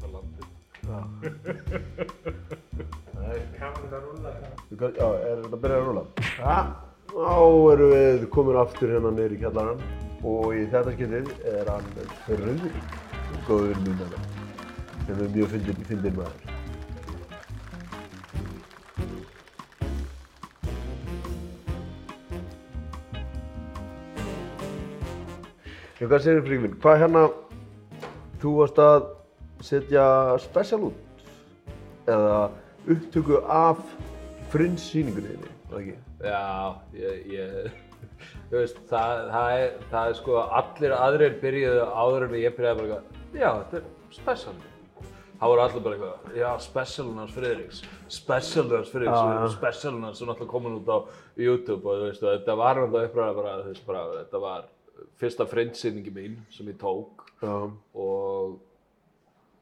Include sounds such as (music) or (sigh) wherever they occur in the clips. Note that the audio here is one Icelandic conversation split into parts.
(laughs) Það landið. Kameran að rúlla. Já, er þetta að byrja að rúla? Já, þá erum við komin aftur hérna niður í kjallarann og í þetta skiptið er hann Fröðri, góður minn hérna, sem er mjög fyndin, maður. Hvað segir Fríkvinn? Hvað hérna, þú varst að setja special út eða upptöku af Fringe sýningunni þinni, var það ekki? Já, ég, ég, þú veist, það, það, er, það er sko allir aðrir byrjuðu áður en ég byrjaði bara eitthvað, já, þetta er special. Það voru allir bara eitthvað, já, specialun hans Friðriks, specialun hans Friðriks, já. specialun hans sem náttúrulega komin út á YouTube og þú veist, og þetta var náttúrulega uppræða bara, þú veist, bara, þetta var fyrsta Fringe-sýningi mín sem ég tók Já, og,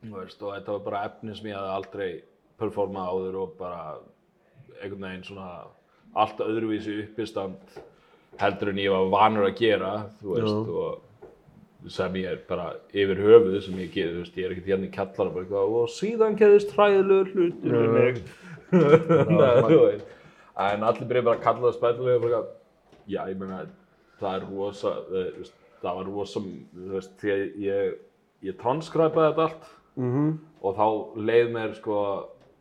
veist, og þetta var bara efni sem ég hafði aldrei performað áður og bara einhvern veginn svona allt öðruvísi uppistand heldur en ég var vanur að gera, veist, og sem ég er bara yfir höfuð sem ég geði, ég er ekkert hérna í kjallara bara eitthvað og síðan gerðist hræðilegur hlutur við mig. (laughs) En allir byrja bara að kalla það spæðilega og bara já, ég meina, það er rosa, þú veist, það var rosa, því að ég, ég transkræpaði þetta allt mhm, og þá leið mér sko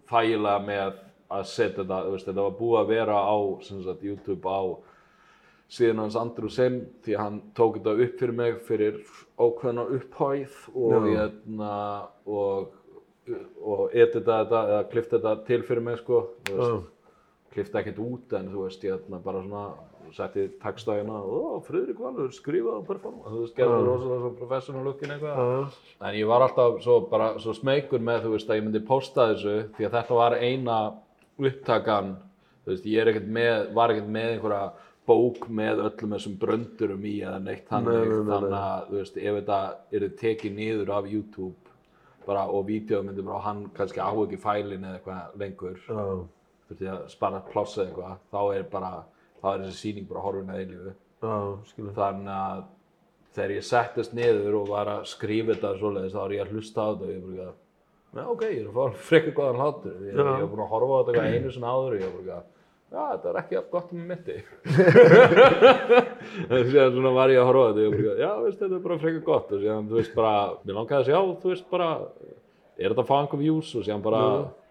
þægilega með að setja þetta, þú veist, þetta var búið að vera á sagt, YouTube á síðan hans Andrew Sim því hann tók þetta upp fyrir mig fyrir ákveðna upphæð og Já. hérna og og edita þetta eða klifta þetta til fyrir mig sko þú veist, klifta ekkert út en þú veist, ég hérna bara svona setti hérna, ó, Friðrik Valur, skrifa og performa, þú veist, gerði rosalega svo professional lookin eitthvað. Já, En ég var alltaf svo, bara, svo smeykur með þú veist að ég myndi posta þessu því að þetta var eina upptakan þú veist, ég er ekkert með, var ekkert með einhverja bók með öllum þessum bröndurum í eða neitt þannig. Nei, nei, nei, þannig að þú veist, ef þetta er tekið niður af YouTube bara og vídeo myndi bara og hann kannski á ekki fælin eða eitthvað lengur já, þurfti að spara pláss eða eitthvað þá er bara, þá er þessi sýning bara horfin að eilífu. Já, þannig að þegar ég settist niður og var að skrifa þetta svoleiðis þá var ég að hlusta á þetta og ég bara ekki að Já, ok, ég er að fá frekar góðan hlátur. Ég, ég var búinn að horfa á þetta eitthvað einu sinna áður og ég var bara ekki að Já, þetta er ekki gott með mitti. (laughs) en síðan var ég að horfa á þetta og ég var bara ekki að Já, veist, þetta er bara frekar gott. Og síðan, þú veist, bara, mér langaði að sjá, þú veist, bara er þetta einhver views? Og síðan bara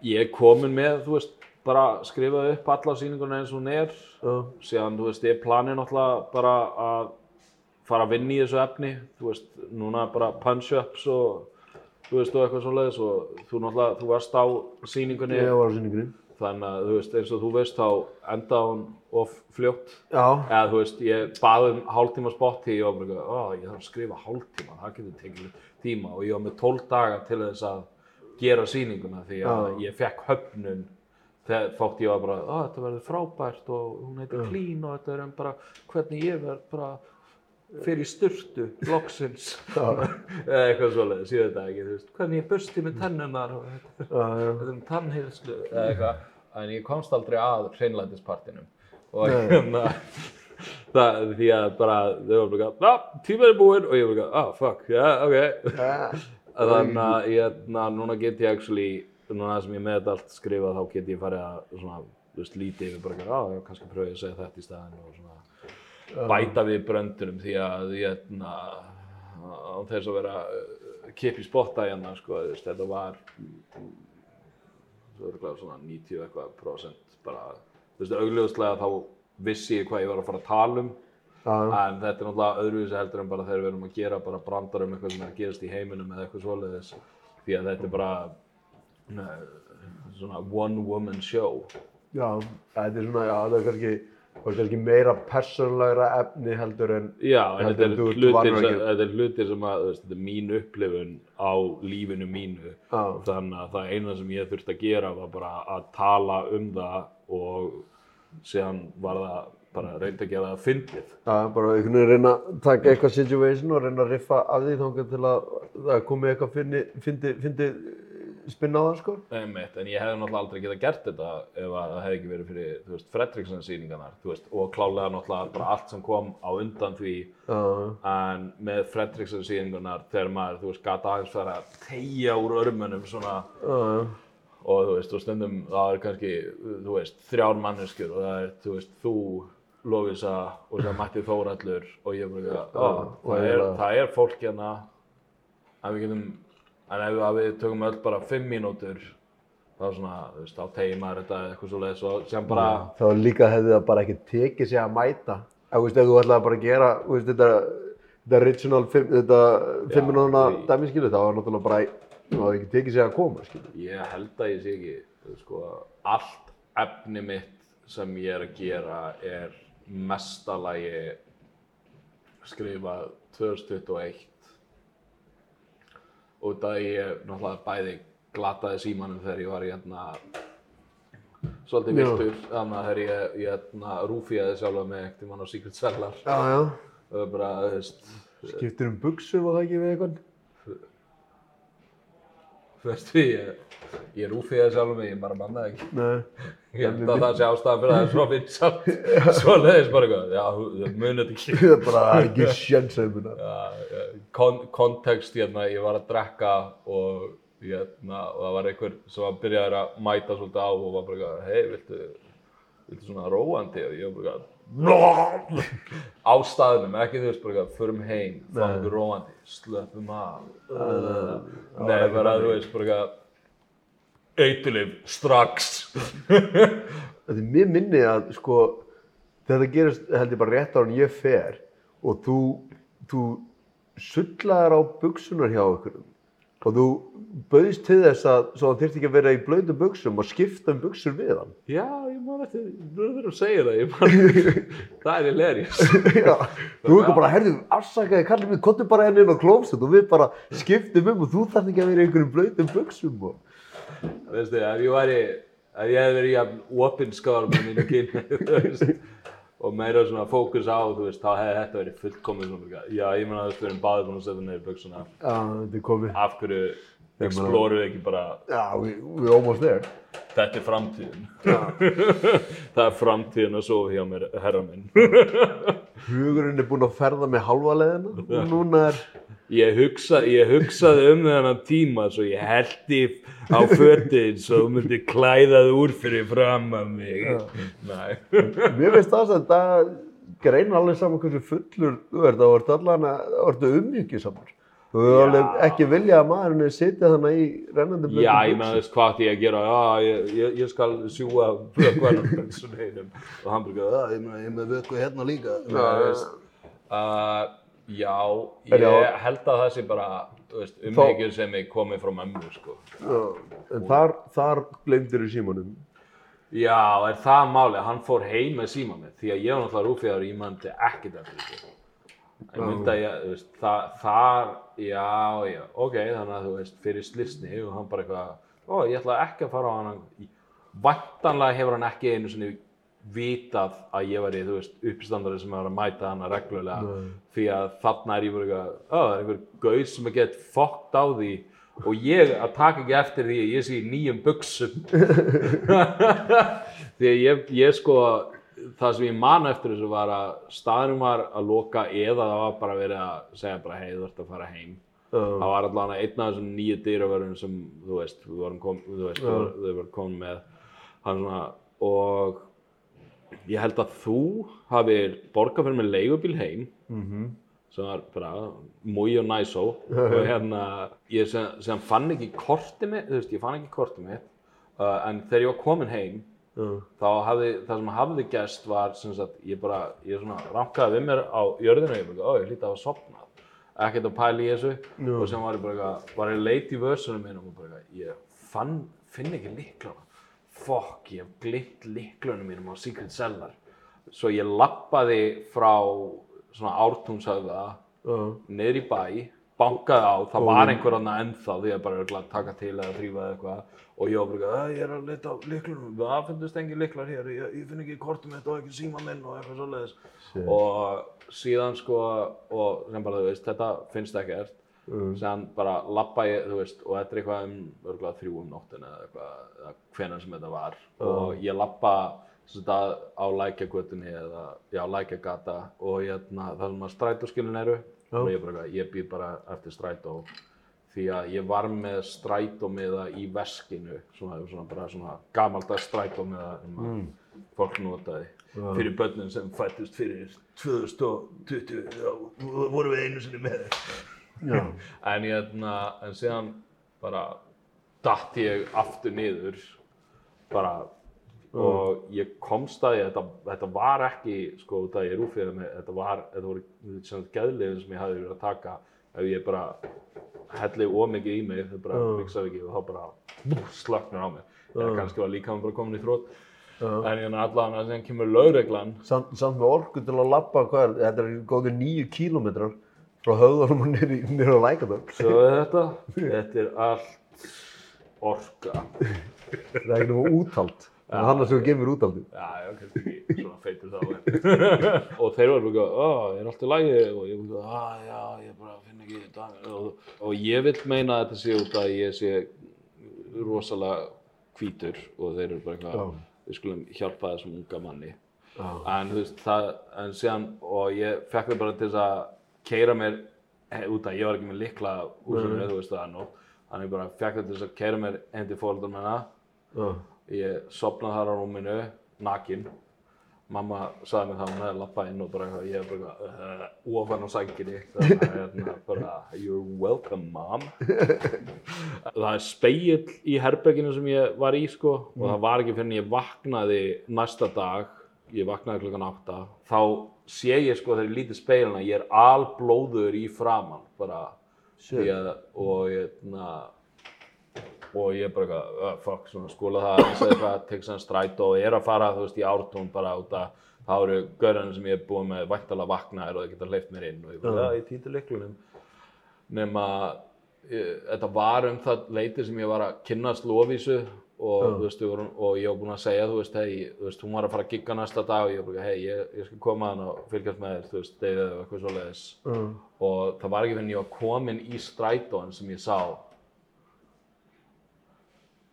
ég er komin með, þú veist, bara skrifaði upp alla sýninguna eins og hún er. Já, síðan, þú veist, ég planið náttúrulega bara að fara að vinna í þessu efni, þú veist, núna bara punch-ups og, þú veist, og eitthvað svoleiðis og þú náttúrulega, þú varst á sýningunni, ég var á sýningunni. þannig að, þú veist, eins og þú veist, þá endaði hún of fljótt, Já, eða, þú veist, ég baði um hálftíma spott því ég var bara, ó, ég þarf að skrifa hálftíma, það getur tekið tíma. Og ég var með 12 daga til þess að gera sýninguna því að Já. ég fekk höfnun þegar þótt ég var bara, að þetta verður frábært og hún heitir Clean og þetta er um bara hvernig ég verð bara fyrir sturtu, loksins. (laughs) Eða eitthvað ég veit það ekki, þú veist, hvernig ég busti með tennunar og þetta er- þetta um tannheilslu eða eitthvað, en ég komst aldrei að hreinlætispartinum. Og hérna (laughs) það, því að bara, þau var bara, já, tímað er búinn. Og ég var bara, ah, fuck, já, ok. Já, þannig að hérna, núna get ég actually, núna sem ég með þetta allt skrifað, þá get ég farið að svona, þú veist, lítið yfir bara, já, já, kannski pröfa ég að segja þetta í staðinn og svona bæta við bröndunum því að hérna, á þess að vera uh, kip í spotta hérna, sko, þú veist, þetta var örugglega svona 90 eitthvað prósent bara, þú veist, augljóslega þá vissi ég hvað ég var að fara að tala um. En þetta er náttúrulega öðruvísi heldur en bara þegar við erum að gera bara brandar um eitthvað sem er að gerast í heiminum eða eitthvað svoleiðis því að þetta er bara svona one woman show já, þetta er svona, já, það er kannski, það er kannski meira persónlegra efni heldur en, Já, en þetta er, hlutir, sem, þetta er hlutir sem að, veist, þetta er mín upplifun á lífinu mínu. Já. Þannig að það eina sem ég þurfti að gera var bara að tala um það og síðan var það bara að reynda að gera það fyndið. já, bara einhvern veginn reyna að taka eitthvað situation og reyna að riffa af því þangað til að það komi eitthvað fyndi, fyndi, fyndi spinna á það sko. Einmitt, en ég hefði náttúrulega aldrei getað gert þetta ef að það hefði ekki verið fyrir, Fredriksson sýningarnar, þú veist, og klálega náttúrulega bara allt sem kom á undan því, Já, en með Fredriksson sýningarnar, þegar maður, þú veist, gata aðeins fyrir að tegja úr örmunum svona, já. og þú veist, og stundum það er kannski, þú veist, þrjár manneskjur og það er, þú veist, þú, Lovisa og það mætti Þórallur og ég bara, er, eiginlega- það er fólk hérna að við getum, en ef að við tökum öll bara fimm mínútur þá svona, þú veist, þá tegir maður þetta eitthvað svo leiðis og sem bara, Þá líka hefði það bara ekki tekið sig að mæta. Ef, veist, ef þú ætlaði bara að gera veist, þetta, þetta original fimm, þetta fimm minúna ég- dæmi skilu, þá var náttúrulega bara, það hefði ekki tekið sig að koma skilu. ég held að ég sé ekki, sko, allt efni mitt sem ég er að gera er mestalagi skrifað 2021 af því ég náttúrulega bæði glataði símanum þegar ég var í hérna svolítið viltur þannig að þegar ég, ég hérna rúfiaði sjálfa mig ekkert í mann á Secret Cellar Já, já. og bara, þú veist, Skiptir um buksur var það ekki við eitthvað? þú veist því ég, ég rúfiaði sjálfa mig, ég bara mannaði ekki Nei. Ég held að það sé ástæðan fyrir að það er svo vinsalt, (laughs) svo leiðis bara eitthvað, já, munið ekki. Það er bara ekki sjens að muna. Já, já, kon kontekst hérna, ég var að drekka og, hérna, og það var einhver sem var byrjaður að mæta svolítið á og var bara eitthvað, hei, viltu, viltu svona róandi? Og ég var bara eitthvað, á staðnum, ekki þú veist, bara förum heim, fáum okkur róandi, slöpum af. Nei, bara, þú veist, bara eitthvað, eitulif, strax. (laughs) Þetta er mér minni að sko þetta gerist held ég bara rétt á hann ég fer og þú, þú sullaðar á buksunar hjá okkur og þú bauðst til þess að hann þyrfti ekki að vera í blöðum buksum og skipta um buksur við hann. Já, ég man eftir, þú verður að segja það, man, (laughs) það er hilarious. (laughs) Já, þú ekki bara, herðu, afsakaði kallið mig, kottu bara henni inn á klófsett og við bara skiptum um og þú þarf ekki að vera í einhverjum blöðum buksum og... Veistu, ef ég væri, ef ég hefði verið jafn opinskáður með mínu kynni, (laughs) þú veist, og meira svona fókus á, þú veist, þá hefði þetta verið fullkomið svona, já, ég meina að þú veist, við erum báðir búin að setja niður buksuna, Já, þetta er komið. af hverju exploruðu ekki bara, Já, we, we're almost there. þetta er framtíðin. (laughs) það er framtíðin að sofa hjá mér, herra minn. (laughs) Hugurinn er búinn að ferða með halva leiðina. Og núna er... Ég, hugsa, ég hugsaði um þennan tíma svo ég heldi á fötin svo þú myndir klæðað úr fyrir fram að mig. Mér finnst það að það greina alveg saman hversu fullur þú ert, þá ertu allan að, þá ertu umhyggju saman. Þú hefur ekki vilja að maðurinn er sitja þannig í rennandi blöndum Já, ég meina þess hvað ég að gera, já, ég, ég, ég skal sjúga vökvarnarbönsunum einum og hann bara, já, ég meina, ég er með vökku hérna líka. Já, þú veist, uh, já, ég já. held að það sé bara, þú veist, umhyggjur sem ég komið frá mömmu, sko. Já, en þar, þar glemdir þú símanum. Já, er það máli, hann fór heim með síma mitt, því að ég var náttúrulega rúfjaður og ég mandi ekkert eftir þessu. Já. myndi að ég, þú veist, það, þar, já, já, ok, þannig að þú veist, fyrir slisni og hann bara eitthvað, ó, ég ætla ekki að fara á hann, væntanlega hefur hann ekki einu sinni vitað að ég væri, þú veist, uppstandari sem var að mæta hana reglulega, Nei. því að þarna er ég bara eitthvað, ó, það er einhver gauð sem er gett fokkt á því og ég að taka ekki eftir því að ég sé í nýjum buksum (laughs) því að ég, ég sko það sem ég man eftir þessu var að staðnum var að loka eða það var bara verið að segja bara hei þú ert að fara heim Já, það var allavega einn af þessum nýju dýravörðum sem þú veist, við vorum kom, þú veist, Já. þau voru komin með svona og ég held að þú hafið borgað fyrir með leigubíl heim mhm. sem var bara mjög næsó og (laughs) hérna ég sem, sem fann ekki kortið mitt, þú veist, ég fann ekki kortið mitt uh, en þegar ég var komin heim Já, þá hafði, það sem hafði gæst var sem sagt, ég bara, ég svona rankaði við mér á jörðinu og ég bara, ó, ég hlýtti að hafa sopnað ekkert að pæla í þessu. Já. og sem var ég bara, eitthvað- var ég leit í vörsunum mínum og bara, eitthvað, ég fann, finn ekki liklana fokk, ég hef glitt liklunum mínum á Secret Cellar. Svo ég lappaði frá svona ártúnshöfða já, niður í bæ, bankaði á, það var einhver annað ennþá því að bara taka til eða þrýfa eða eitthvað og ég var bara, "Æ, ég er að leita á liklunum, það finnst engin liklar hér, ég, ég finn ekki kortum mitt og ekki síma minn og eitthvað Shit. og síðan sko, og sem bara þú veist, þetta finnst ekkert Mm. Séðan bara labba ég, þú veist, og þetta er eitthvað um örgulega þrjú um nóttina eða eitthvað, hvenær sem þetta var. Og ég sem þetta á lækjagötunni eða, já, lækjagata og hérna, það sem að strætóskilin eru. Og ég bara, ég býð bara eftir strætó. Því að ég var með strætómiða í veskinu, svona, svona bara svona gamaldags strætómiða sem að fólk notaði. Fyrir börnin sem fættist fyrir 2020, þá vorum við einu sinni með. Já. (laughs) En, hérna, en síðan bara datt ég aftur niður bara og ég komst að ég, þetta, þetta var ekki sko út að ég rúfiði mig, þetta var, þetta voru sem geðliðin sem ég hafði verið að taka ef ég bara helli ómikið í mig, þau bara miksaði ekki og þá bara slöknar á mig. Eða kannski var líka bara komin í þrótt. En hérna allan að síðan kemur lögreglan Samt, samt með orku til að labba, hvað er, þetta er góðir níu kílómetrar frá höfðunum og í- niður á lækadal. Svo er þetta, (laughs) þetta er allt orka. Það er ekki náttúrulega úthald. Það er hann að sem gefur úthaldið. Já, já, kannski ekki svona feitur þá. (laughs) og þeir voru bara, ó, ég er alltaf lægi og ég bara, að já, ég bara finn ekki þetta. Og, og ég vil meina að þetta sé út að ég sé rosalega hvítur og þeir eru bara eitthvað, við skulum hjálpa þessum unga manni. Já. En þú veist, það, en síðan, og ég fekk þau bara til þess að keira mér eh, út að ég var ekki með likla húsinu, þú veist það er. Þannig bara fekk þau til þess að keira mér heim til. Já. Ég sopnaði þar á rúminu, nakin. Mamma sagði mér það, hún hefði lappað inn og bara eitthvað, ég er bara eitthvað, uh, ofan á sænginni. Þannig að hérna bara, you're welcome mom. (laughs) það er speill í herberginu sem ég var í sko og það var ekki fyrir en ég vaknaði næsta dag, ég vaknaði klokkan átta, þá sé ég sko þegar ég lítið speilina, ég er alblóður í framann, bara, því að, og ég, na, og ég bara eitthvað, uh, fuck, svona skóla það að segja eitthvað, tek sem strætó og er að fara, þú veist, í ártún bara út að það eru gaurinn sem ég er búið með væntalega vaknaðir og þeir geta hleypt mér inn og ég bara, já, ég týndi lyklunum nema ég, þetta var um það leiti sem ég var að kynnast Lofísu og, þú veist, og ég var búinn að segja, þú veist, hei, þú veist, hún var að fara að gigga næsta dag og ég var bara, hei, ég, ég skal koma hann og fylgjast með þér, þú veist, deyðið og eitthvað svoleiðis. Og það var ekki fyrir en ég var komin í strætóin sem ég sá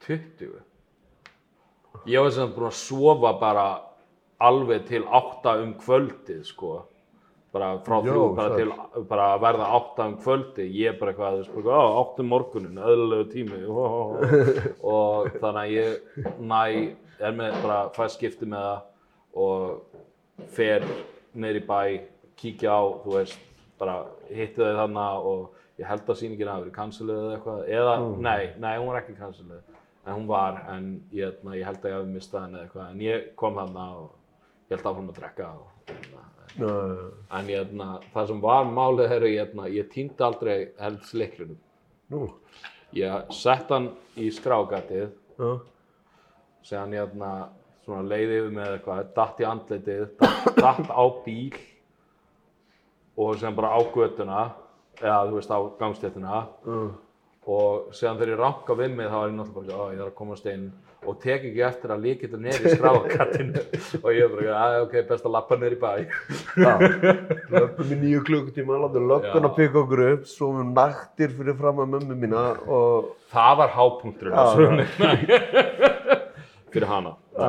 20 ég var sem búinn að sofa bara alveg til 8 um kvöldið sko. Bara frá Jó, þrjú bara til bara að verða 8 um kvöldið. Ég bara eitthvað, þú veist, bara, á, 8 um morgunin eðlilegu tími. (laughs) Og þannig að ég næ er með bara fæst skipti með það og fer í bæ kíkja á, þú veist bara hitti þau þannig og ég held að sýningin hafi verið canceluð eða eitthvað. Eða, nei, nei, hún var ekki canceluð en hún var, en ég, hérna, ég held að ég hafi mistað henni eða eitthvað, en ég kom þarna og ég held áfram að drekka og, hérna, Já, já, en ég, hérna, það sem var málið er ég, hérna, ég týndi aldrei helds liklunum Nú. ég sett hann í skrágatið Já. síðan ég hérna, svona leiði yfir með eitthvað, datt í andlitið, datt, datt á bíl og síðan bara á götuna, eða þú veist á gangstéttina Já. Og síðan þegar ég ranka við mig þá er ég náttúrulega bara, að ég þarf að komast inn og tek ekki eftir að líkita neyri í skráðakattinu (laughs) og ég er bara, að ok, best að lappa neyri bæ. Löpum í nýju klukkutíma, látum löggun að pika okkur upp, svo við naktir fyrir fram að mömmu mína og... Það var hápunkturinn á Já, sögunni. (laughs) Fyrir hana. (laughs)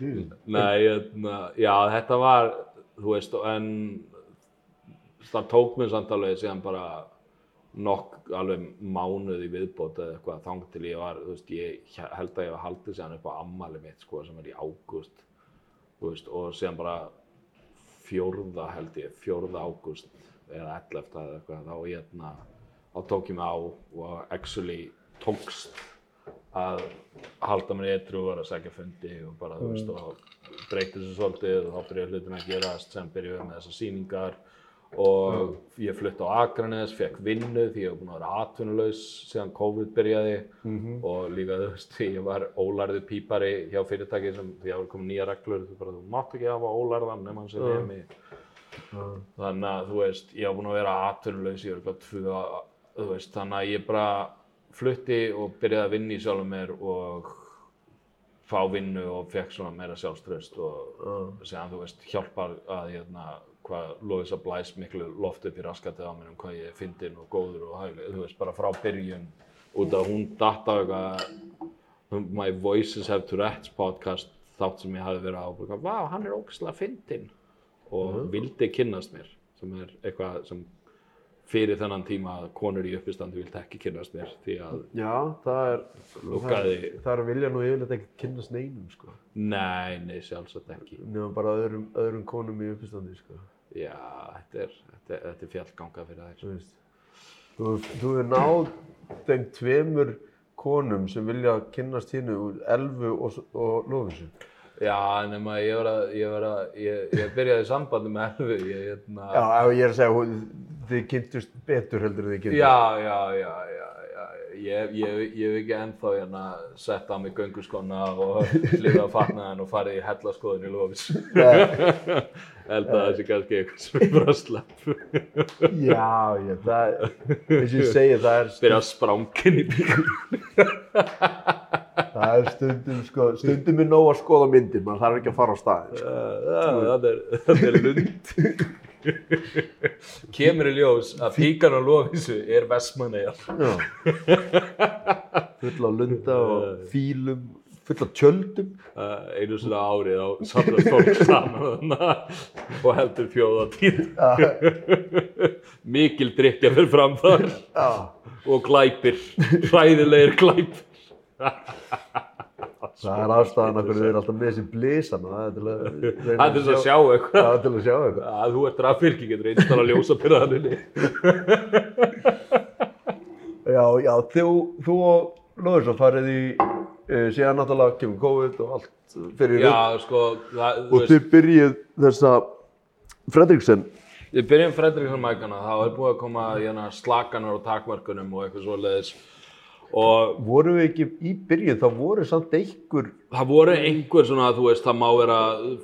Nei, hérna, já, þetta var, þú veist, en það tók mér samt alveg síðan bara nokk alveg mánuð í viðbót eða eitthvað þang til ég var, þú veist, ég held að ég var haldið síðan upp á ammali mitt, sko, sem er í ágúst, þú veist, og síðan bara fjórða held ég, fjórða ágúst eða 11. eða eitthvað, þá hérna, þá tók ég mig á og actually tókst að halda mér eitru og vera að segja fundi og bara, þú veist, og breyti þessu svolítið og þá byrjaði hlutin að gerast sem byrjuði með þessar sýningar og ég flutti á Akranes, fekk vinnu því ég var búinn að vera atvinnulaus síðan COVID byrjaði. Og líka, þú veist, því ég var ólærðu pípari hjá fyrirtæki sem því að var komið nýja reglur, þú bara, þú mátt ekki hafa ólærðan nema hann sem nemi. Þannig að, þú veist, ég var búinn að vera atvinnulaus í örgulega tvö, á- þú veist, þannig að ég bara flutti og byrjaði að vinna í sjálfum mér og fá vinnu og fekk svona meira sjálfströst og síðan, þú veist, hjálpar að hérna, hvað Lovisa blæs miklu loft upp í raskatið á mér um hvað ég er fyndinn og góður og hægleg, þú veist, bara frá byrjun út af hún datt á eitthvað My Voices Have Tourette's podcast þátt sem ég hafi verið á og bara, vá, hann er ógæslega fyndinn og vildi kynnast mér sem er eitthvað sem fyrir þennan tíma að konur í uppistandi vildi ekki kynnast mér því að Já, það er, Lúkkaði. það, það er vilja nú yfirleitt ekki kynnast neinum, sko. nei, nei, sjálfsagt ekki Nefnum bara öðrum, öðrum konum í uppistandi, sko. Já, þetta er, þetta er, þetta er fjallganga fyrir þær Þú veist. Þú, þú er náð þeim tveimur konum sem vilja kynnast hinnu úr Elfu og, og Lófisu. Já, nema ég var að, ég var að, ég, ég byrjaði sambandi með Elfu, ég, hérna, Já, ef ég er að segja, þið kynntust betur heldur en þið kynntust. já, já, já, já, ég, ég, ég hef ekki ennþá hérna sett á mig gönguskona og hlýða að fatna henn og farið í hellaskoðun í Lofis. (laughs) Held að það sé kannski eitthvað sem er bara að slepp. Já, já, það, eins og ég segi, það er, Byrja að sprangin í bíl. (laughs) það er stundum, sko, stundum er nóg að skoða myndir, maður þarf ekki að fara á staðin, sko. Það er, það er lund. (laughs) Kemur í ljós að píkan á Lofisu er Vestmannegar. Full af lunda og fílum, full af tjöldum. einu svona árið á samlega fólk (laughs) saman og heldur fjóðatíð. Mikil drikja fyrir fram þar Já, og glæpir, hræðilegir glæpir. Það er ástæðan af hverju þið er alltaf með þessi blísana, það er til að Það er til að sjá eitthvað. Það er til að sjá eitthvað. Að þú ert rafvirkji getur einstaklega ljósa pyrraðaninni. (laughs) Já, já, þú, þú og Lóðursson farið í, uh, síðan náttúrulega kemur COVID og allt fyrir Já, sko, það, þú Og þið byrjið þessa Fredriksen. Við byrjum Fredriksson mækana, þá er búið að koma hérna, slakanar og takmörkunum og eitthvað svoleiðis og Voru við ekki í byrjun, þá voru samt einhver, það voru einhver svona, þú veist, það má vera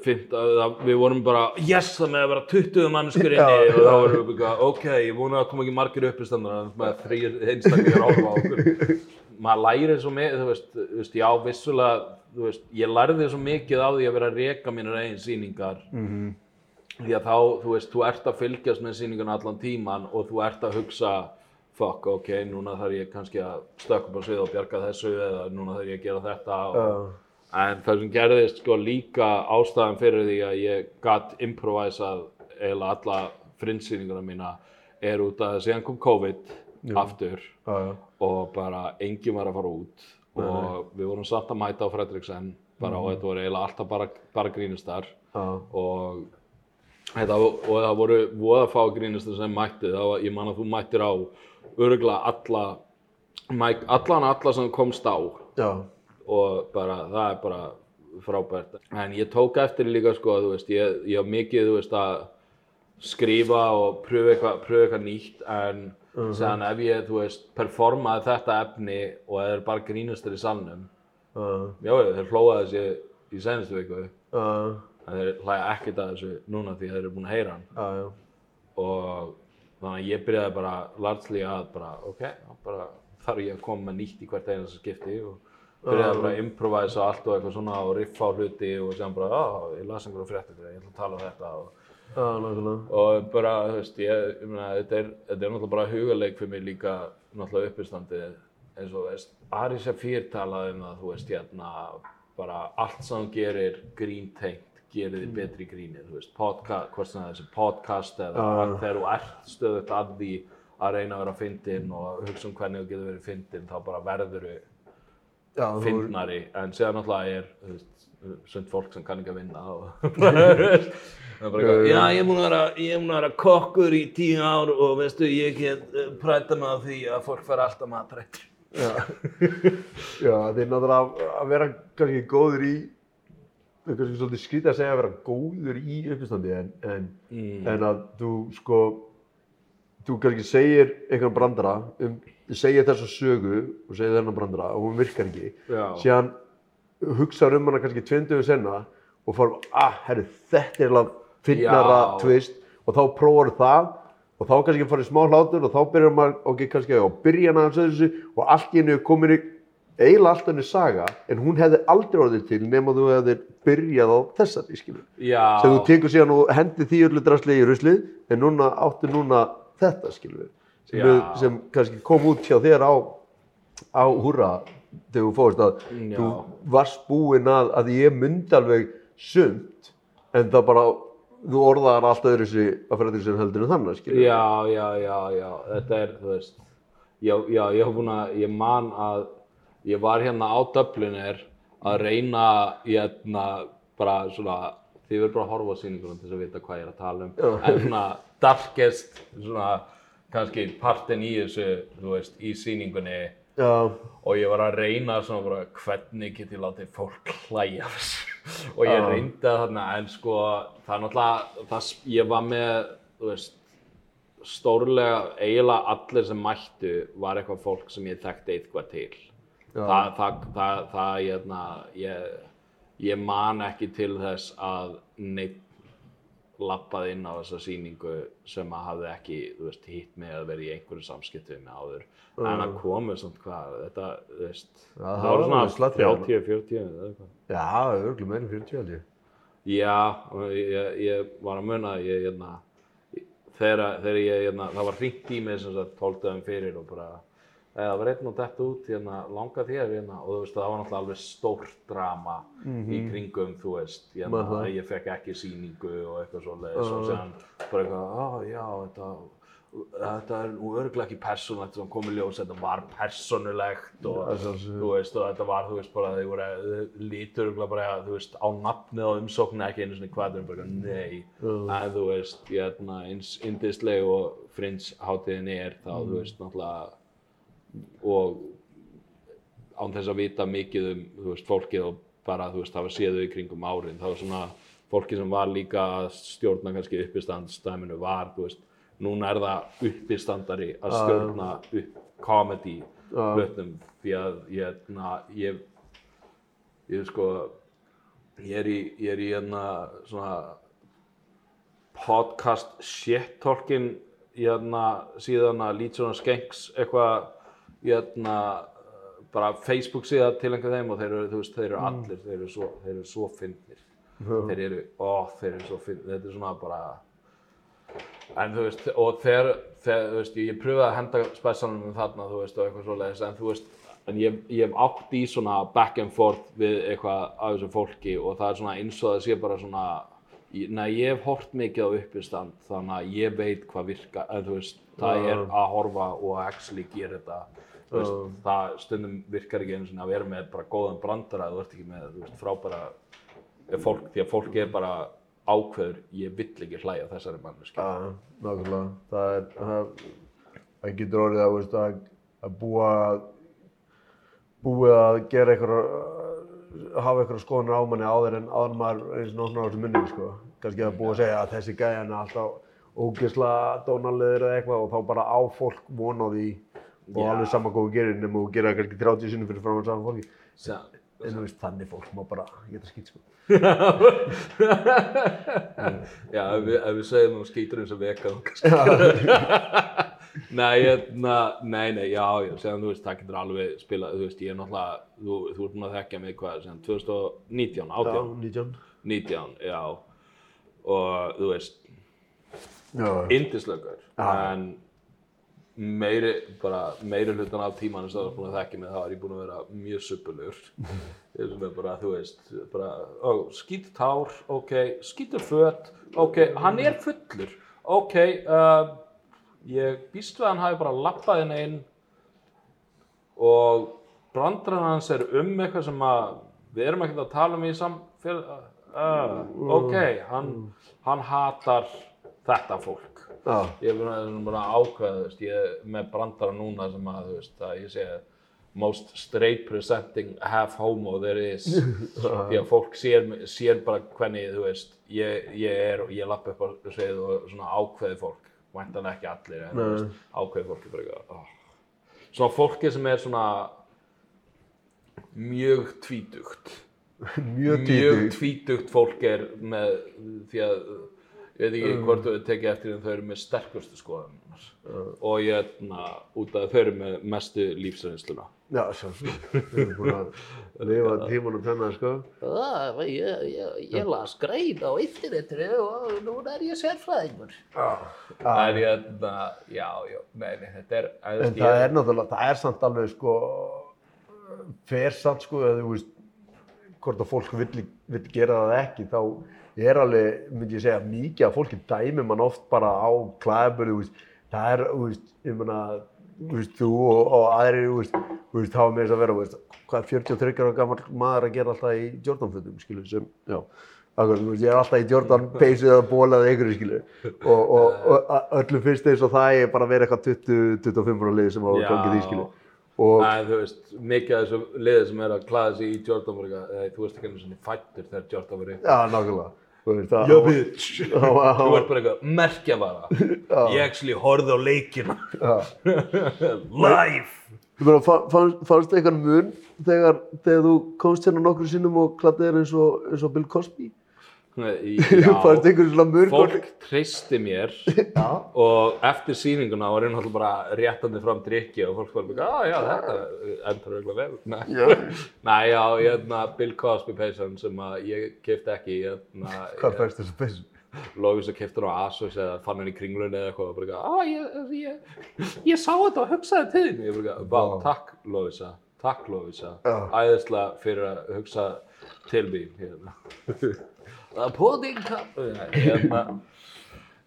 fint, það, við vorum bara, yes, það með að vera 20 mannskur inni og þá vorum við bara, ok, ég vona að koma ekki margir upp í standar, með þrýr einstaklingar áhuga á okkur. Maður lærir svo mikið, þú veist, þú veist, já, vissulega, þú veist, ég lærði svo mikið á því að vera að reka mínar eigin sýningar. Því að þá, þú veist, þú ert að fylgjast með sýningun allan tíman og þú ert að hugsa fuck, ok, núna þarf ég kannski að stökka upp á svið og bjarga þessu eða núna þarf ég að gera þetta og, uh, en það sem gerðist sko líka ástæðan fyrir því að ég gatt improvisað eiginlega alla frindsýninguna mína er út af að síðan kom COVID aftur já, já, og bara enginn var að fara út og við vorum samt að mæta á Fredriksen bara og þetta voru eiginlega alltaf bara, bara grínustar já, og, þetta, og það voru voða fá grínustar sem mætti var, ég man að þú mættir á öruglega alla allan alla sem komst á. Já, og bara það er bara frábært. En ég tók eftir líka sko að þú veist ég, ég haf mikið þú veist að skrifa og pröfa eitthvað pröfa eitthvað nýtt en uh ef ég þú veist performaði þetta efni og það er bara grínustur í salnum já, já þeir hlóða þessi í senustu viku. Já, en þeir hlæja ekkert að þessu núna því þeir eru búin að heyra hann. Og þannig að ég byrjaði bara largely að bara ok, bara þarf ég að koma nýtt í hvert einasta skipti og byrjaði bara að improvisa allt og eitthvað svona og riffa á hluti og sem bara, ah, ég las einhverju fréttir ég ætla að tala um þetta og, já, og bara, þú veist, ég, ég meina, þetta er, þetta er náttúrulega bara hugaleik fyrir mig líka náttúrulega uppistandi eins og, veist, Ari Safir talaði um það, þú veist, hérna, bara allt sem gerir gríntengt gerir þið betri í gríni, þú veist, podcast, hvort sem það er þessi podcast eða Já. þegar þú ert stöðugt að því að reyna að vera fyndinn og hugsa um hvernig þú getur verið fyndinn, þá bara verður þú, fyndnari, en síðan náttúrulega er, þú veist, sund fólk sem kann ekki að vinna og (laughs) (laughs) eitthvað, já, ég er múin að vera, ég er múin að vera kokkur í tíu ár og veistu, ég get uh, præta á því að fólk fær alltaf matrætt. já, (laughs) já, það er náttúrulega að, að vera kannski góður í, er kannski svolítið skrítið að segja að vera góður í uppistandi en, en, en að þú sko, þú kannski segir einhvern brandara, um, segir þessa sögu og segir þennan brandara og hún virkar ekki, Já. síðan hugsaður um hana kannski tvenduðu senna og fórum, ah, herru, þetta er alveg finnara Já. twist og þá prófar það og þá kannski farið smá hlátur og þá byrjar maður, ok, kannski á byrjan aðeins að þessu og allt í hennu komin í eiginlega alltaf henni saga en hún hefði aldrei orðið til nema þú hefðir byrjað á þessari skilur Já, sem þú tekur síðan og hendir því öllu drasli í ruslið en núna áttu núna þetta skilur sem, við- sem kannski kom út hjá þér á, á húrra þegar þú fórst að Já. þú varst búinn að, að ég myndi alveg sumt en það bara þú orðaðar allt öðru sig að fyrir þessu heldur en þannig skilur Já, já, já, já, þetta er, þú veist, já, já, ég hef búin að, ég man að ég var hérna á Dublinir að reyna, hérna, bara svona, þið verður bara að horfa á sýningunum til þess að vita hvað ég er að tala um, en svona darkest, svona, kannski partin í þessu, þú veist, í sýningunni. Já, og ég var að reyna svona bara hvernig get ég látið fólk hlæja og ég Já. reyndi það þarna en sko það er náttúrulega það, ég var með þú veist stórlega eiginlega allir sem mættu var eitthvað fólk sem ég þekkti eitthvað til. Já. Það, það, það, það ég, ég, ég man ekki til þess að neitt lappaði inn á þessa sýningu sem að hafði ekki, þú veist, hitt mig að vera í einhverju samskipti við mig áður. En að komu svona hvað, þetta, þú veist, Já, það það voru svona alveg slatti þarna. 30, 40 eða eitthvað. já, örgulega meira en 40 held ég. Já, ég, ég var að muna, að ég, hérna, þegar, þegar ég, hérna, það var hringt í mig sem sagt 12 dagum fyrir og bara, það var einn og dett út, hérna, langa þér, hérna, og þú veist, það var náttúrulega alveg stórt drama í kringum, þú veist, hérna, það. að ég fekk ekki sýningu og eitthvað svoleiðis og séðan bara eitthvað, á, já, þetta, þetta er nú örgulega ekki persónulegt sem kom í ljós, þetta var persónulegt og, sjálfsögðu. þú veist, og þetta var, þú veist, bara þau voru, lítur örgulega bara, þú veist, á nafnið og umsóknu ekki einu svona hvað, þau eru bara, nei, en þú veist, hérna, eins yndisleg og frins hátíðin er, þá, þú veist, náttúrulega, og án þess að vita mikið um veist, fólkið og bara veist, hafa séð þau í kringum árin það var svona fólkið sem var líka að stjórna kannski uppistandstæminu var veist, núna er það uppistandari að stjórna upp comedy hlutnum því að ég, na, ég ég sko ég er í, er í hérna svona podcast shit talking hérna síðan að Legion Skanks eitthvað hérna bara Facebook síða til einhver þeim og þeir eru, þú veist, þeir eru allir, þeir eru svo, þeir eru svo fyndnir. Þeir eru, ó, þeir eru svo fyndnir, þetta er svona bara, en þú veist, og þegar, þegar, þú veist, ég pröfaði að henda spesialunum um þarna, þú veist, og eitthvað svoleiðis, en þú veist, en ég, ég hef átt í svona back and forth við eitthvað af þessu fólki og það er svona eins og það sé bara svona, nei, ég hef hort mikið á uppistand, þannig að ég veit hvað virka, en þú veist, það er að horfa og að actually gera þetta, veist, það stundum virkar ekki einu svona að vera með bara góðan brandara, þú ert ekki með, þú veist, frábæra fólk, því að fólk er bara ákveður, ég vill ekki hlæja þessari manneski. Já, nákvæmlega. Það er, það, getur orðið að, veist, að, að búa, búið að gera eitthvað, hafa eitthvað skoðanir á manni áður en áður maður eins og náttúrulega á þessu munni, sko. Kannski að búið að segja að þessi gæjan er alltaf ógeðslega dónalegur eða eitthvað og þá bara á fólk von á því og Já. alveg sama hvað þú gerir nema þú gera það kannski 30 sinnum fyrir framan saman fólki. Sem, En þú veist, þannig fólk má bara geta skýt, sko. (laughs) já, ef við, ef við segjum að skýtur eins og veka þá kannski. (laughs) nei, hérna, nei, nei, já, já, segðan þú veist, það getur alveg spilað, þú veist, ég er náttúrulega, þú, þú ert búin að þekkja mig hvað, sem 2019, 18, 19. 19, já, og þú veist, Já. indislögur, en meiri, bara meiri hlutan af tímanum sem þú ert búin að þekkja mig, þá er ég búin að vera mjög suppulegur. (laughs) Ég er bara, þú veist, bara, ó, skýtur tár, ok, skýtur föt, ok, hann er fullur, ok, uh, ég býst við að hann hafi bara lappað inn inn og brandran hans er um eitthvað sem að við erum ekkert að tala um í samfélag, uh, ok, hann, hann hatar þetta fólk. Ég er bara, veist, ég er með brandara núna sem að, þú veist, að ég segi most straight presenting half homo there is. (laughs) Því að fólk sér, sér bara hvernig, þú veist, ég, ég er og ég lapp upp á sveið og svona ákveði fólk, væntanlega ekki allir, en þú veist, ákveði fólk er bara eitthvað, oh. svona fólki sem er svona mjög tvítugt. (laughs) Mjög mjög títugt. tvítugt fólk er með því að Ég veit ekki hvort þú hefur tekið eftir en þau eru með sterkustu skoðanunar og ég er út af þau eru með mestu lífsreynsluna. Já, sjálfsög. Við erum búin að lifa tímanum þennan, sko. Það, ég, ég, ég las grein á internetinu og núna er ég sérfræðingur. En ég er, já, já, nei, nei, þetta er, En það er náttúrulega, það er samt alveg, sko, fer samt, sko, að þú veist, hvort að fólk vill, vill gera það ekki, þá er alveg, myndi ég segja, mikið að fólki dæmi mann oft bara á veist, það er, veist, ég meina, þú og, og þú veist, hafa með þess að vera, veist, hvað er 43 ára gammal maður að gera alltaf í Jordan-fötum, skilur, sem, já, akkur, ég er alltaf í Jordan-peysu (laughs) eða ból eða einhverju, skilur, og, og, og öllum finnst eins og það er bara að vera eitthvað 20-25 ára lið sem á gangið í, skilur, og, Nei, þú veist, mikið af þessu liði sem er að klæða sig í Jordan var eitthvað, þú veist ekki einu svona fættur þegar Jordan var í. já, nákvæmlega, Já, bitch. (laughs) það Þú ert bara eitthvað merkjavara. Ég actually horfði á leikina. (laughs) Live. Ég meina, fa- fannst, fannst eitthvað mun þegar, þú komst hérna nokkru sinnum og kladdi þér eins og, eins og Bill Cosby? (laughs) Já, fannst eitthvað svona mun? fólk treysti mér (laughs) Já. og eftir sýninguna var einn alltaf bara réttandi fram drikki og fólk var bara, að já, þetta endur auðvitað vel. Nei, Já. (laughs) Nei já, ég hefna Bill Cosby peysan sem ég kefti ekki, ég hefna, Hvað færst þessu peysu? Lófis að kefti hann á Asos eða fann hann í kringlunni eða eitthvað og bara að ég, ég, ég sá þetta og hugsaði til þín. Ég bara Vá. takk Lófisa, takk Lófisa, Já. æðislega fyrir að hugsa til mín. Það er pudding cup. Nei, hérna,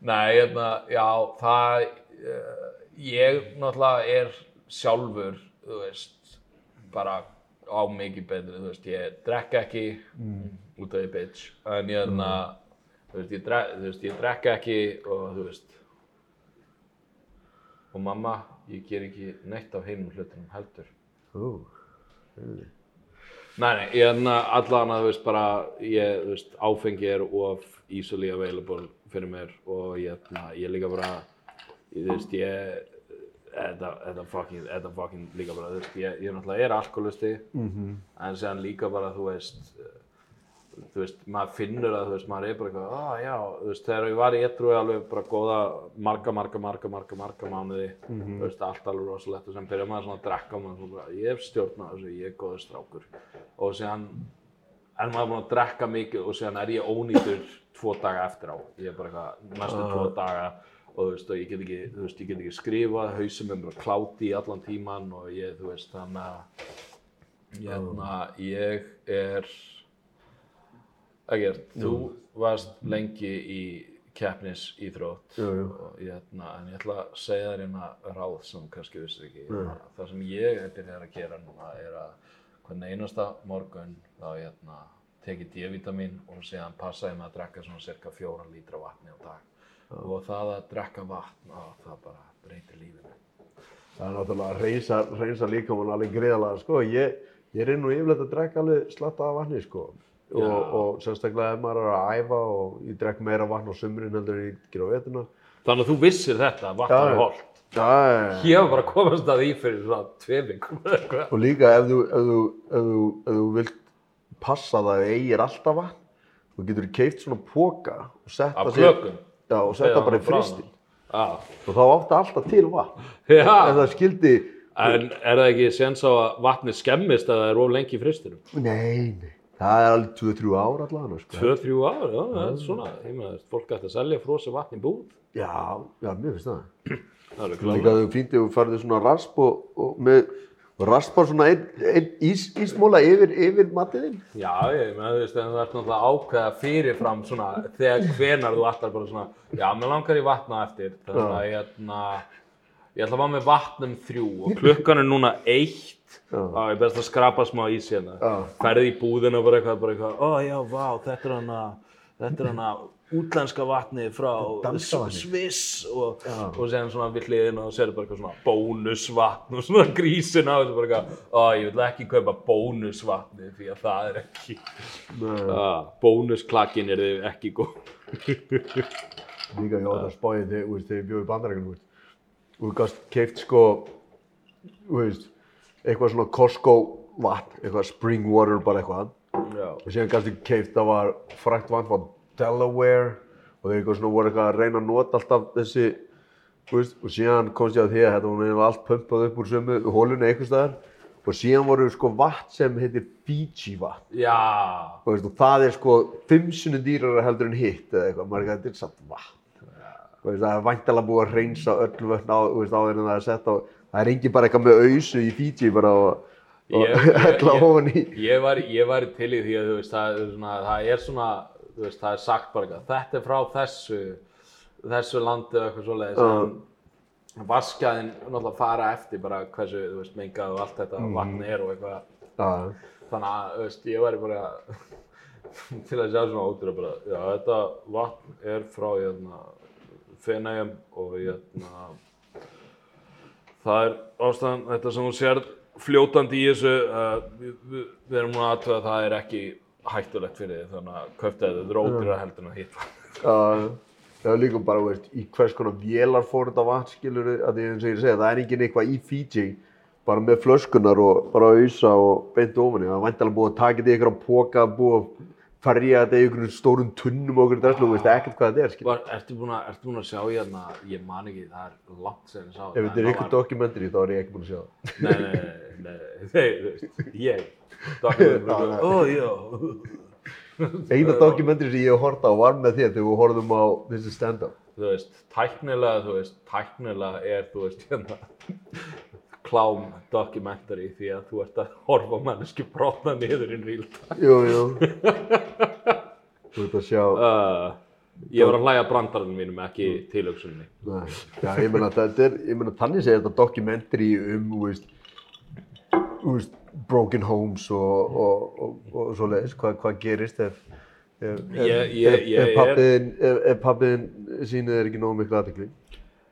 nei, hérna, já, það, uh, ég náttúrulega er sjálfur, þú veist, bara á mikið betri, þú veist, ég drekka ekki út af því bitch, en ég hérna, þú veist, ég, drek, veist, ég drekka ekki og þú veist, og mamma, ég ger ekki neitt af hinum hlutunum heldur. Ó, Nei, nei, ég er allan að, þú veist, bara, ég, þú veist, áfengi er of easily available fyrir mér og ég, na, ég líka bara, ég, þú veist, ég, þetta, þetta fucking, þetta fucking líka bara, þú veist, ég, ég náttúrulega er alkoholisti, -hmm. en séðan líka bara, þú veist, þú veist, maður finnur að, þú veist, maður er bara eitthvað, ah, já, þú veist, þegar ég var í etru alveg bara góða marga, marga, marga, marga, marga mánuði, þú veist, allt alveg rosalegt og sem byrjar maður svona að drekka og maður svona bara, ég hef stjórnað þessu, ég er góður strákur. Og síðan er maður búinn að drekka mikið og síðan er ég ónýtur tvo daga eftir á, ég er bara eitthvað, næstu tvo daga og þú veist, og ég get ekki, þú veist, ég get ekki skrifað, hausum er bara kláti í allan tíman og ég, þú veist, þannig að, hérna, ég er, Egert, þú varst lengi í keppnis íþrótt Jú, jú. og ég, hérna, en ég ætla að segja þér hérna ráð sem kannski vissir ekki. Það sem ég er byrjað að gera núna er að hvern einasta morgun þá hérna, tek ég D-vitamin og síðan passa ég með að drekka svona cirka fjóra lítra vatni á dag. Og það að drekka vatn, á, það bara breytir lífinu. Það er náttúrulega að reynsa, reynsa líka mann alveg greiðalega, sko. Ég, ég er nú yfirleitt að drekka alveg slatta af vatni, sko. Og, og sérstaklega ef maður er að æfa og ég drekk meira vatn á sumrin heldur en ég ger á vetuna. Þannig að þú vissir þetta, vatn er já. Ég var bara að komast að því fyrir svona tvei vikum eða eitthvað. Og líka ef þú, ef þú, ef þú, ef þú vilt passa það að eigir alltaf vatn, þú getur keift svona póka og setta klökum? Já, og setta bara í fristin. Já. Og þá áttu alltaf til vatn. Ef það skildi, En er það ekki séns á að vatnið skemmist að það er of lengi í fristinum? nei, nei, það er alveg 2-3 ár allavega, sko. Tvö, þrjú ár, já, það er svona, ég meina, fólk ætti að selja frosi vatn í búð. Já, já, mér finnst það. (clears throat) Það er Líka að þú fínt ef þú farið svona rasp og, og með og raspar svona einn ein ís, ísmóla yfir, yfir matiðinn. Já, ég meina, þú veist, en það er að ákveða fyrirfram svona, þegar hvenar þú ætlar bara svona, já, mér langar í vatn á eftir, þannig að ég ætla, ég ætla að vara með vatn um þrjú og klukkan er núna eitt, Þá er best að skrapa smá ís hérna. Já. Ferði í búðina bara eitthvað, bara eitthvað, ó já, vá, þetta er hana, þetta er hana útlenska vatnið frá. Sviss og, og séðan svona við hliðina og sér bara eitthvað svona bónusvatn og svona grísin á þessu bara eitthvað, ó, ég vil ekki kaupa bónusvatnið því að það er ekki, (laughs) ah, bónusklakkin er þið ekki góð. Líka ég átt að þegar, þú veist, þegar ég bjóði í bandarækjum, veist. Og þú gast keift sko, þú veist, eitthvað svona Costco vatn, eitthvað spring water bara eitthvað. Já. Og síðan gast ég keift, það var frækt vatn frá Delaware og þeir eitthvað svona voru eitthvað að reyna að nota alltaf þessi, þú veist, og síðan komst ég að því að þetta var eiginlega allt pumpað upp úr sömu hólunni einhvers staðar. Og síðan voru sko vatn sem heitir Fiji vatn. Já, og, veist, og það er sko fimm sunnum dýrara heldur en hitt eða eitthvað, maður er ekki að þetta er samt vatn. Þú veist, það er væntalega búið að reynsa öll vötn á, áður en það er sett á það er engin bara eitthvað með ausu í Fiji bara og, Ég- (laughs) ég- hella ég- ofan í. ég var, ég var til í því að þú veist, það svona, það er svona, veist, það er sagt bara eitthvað, þetta er frá þessu, þessu landi og eitthvað svoleiðis, en vaskjaðin náttúrulega fara eftir bara hversu, þú veist, mengað og allt þetta vatn er og eitthvað, Já, þannig að, þú veist, ég væri bara (laughs) til að sjá svona ótrúið bara, já, þetta vatn er frá, hérna, Feneyjum og, hérna, það er ástæðan, þetta sem þú sérð fljótandi í þessu, uh, við, við, við erum núna aðtöða að það er ekki hættulegt fyrir þið, þannig að köpta þetta, er ódýra heldur en að hitta. já, það er líka bara, veist, í hvers konar vélar fór þetta vatn, skilur að því ég segja, það er engin eitthvað í Fiji bara með flöskunar og bara ausa og beint ofan það er væntalega búið að taka þetta í einhverjum póka, búið að ferja þetta í einhverjum stórum tunnum og einhverjum draslu, þú veist ekkert hvað þetta er. Var, ertu búin að, ertu búin að sjá hérna, ég man ekki, það er langt sem ég sá Ef þetta er ykkur dokumentari þá er ég ekki búinn að sjá það. Nei, nei, nei, nei, nei, þú veist, ég, dokumentari, (laughs) ó, já, Eina dokumentari sem ég hef hort á var með þér þegar við horfðum á þessi stand-up. þú veist, tæknilega, þú veist, tæknilega er, þú veist, hérna, klám dokumentari því að þú ert að horfa á manneski brotna niður in real time. Jú, jú. Þú ert að sjá, (laughs) Uh, ég var að hlæja brandarinn mínum, ekki tilöksunni. Nei, já, ég meina þetta er, ég meina þannig segir þetta dokumentari um, þú veist, þú veist, broken homes og, og, og, og svoleiðis, hvað, hvað gerist ef, ef, er- pappiðin, sýnir þér ekki nógu miklu aðtekli.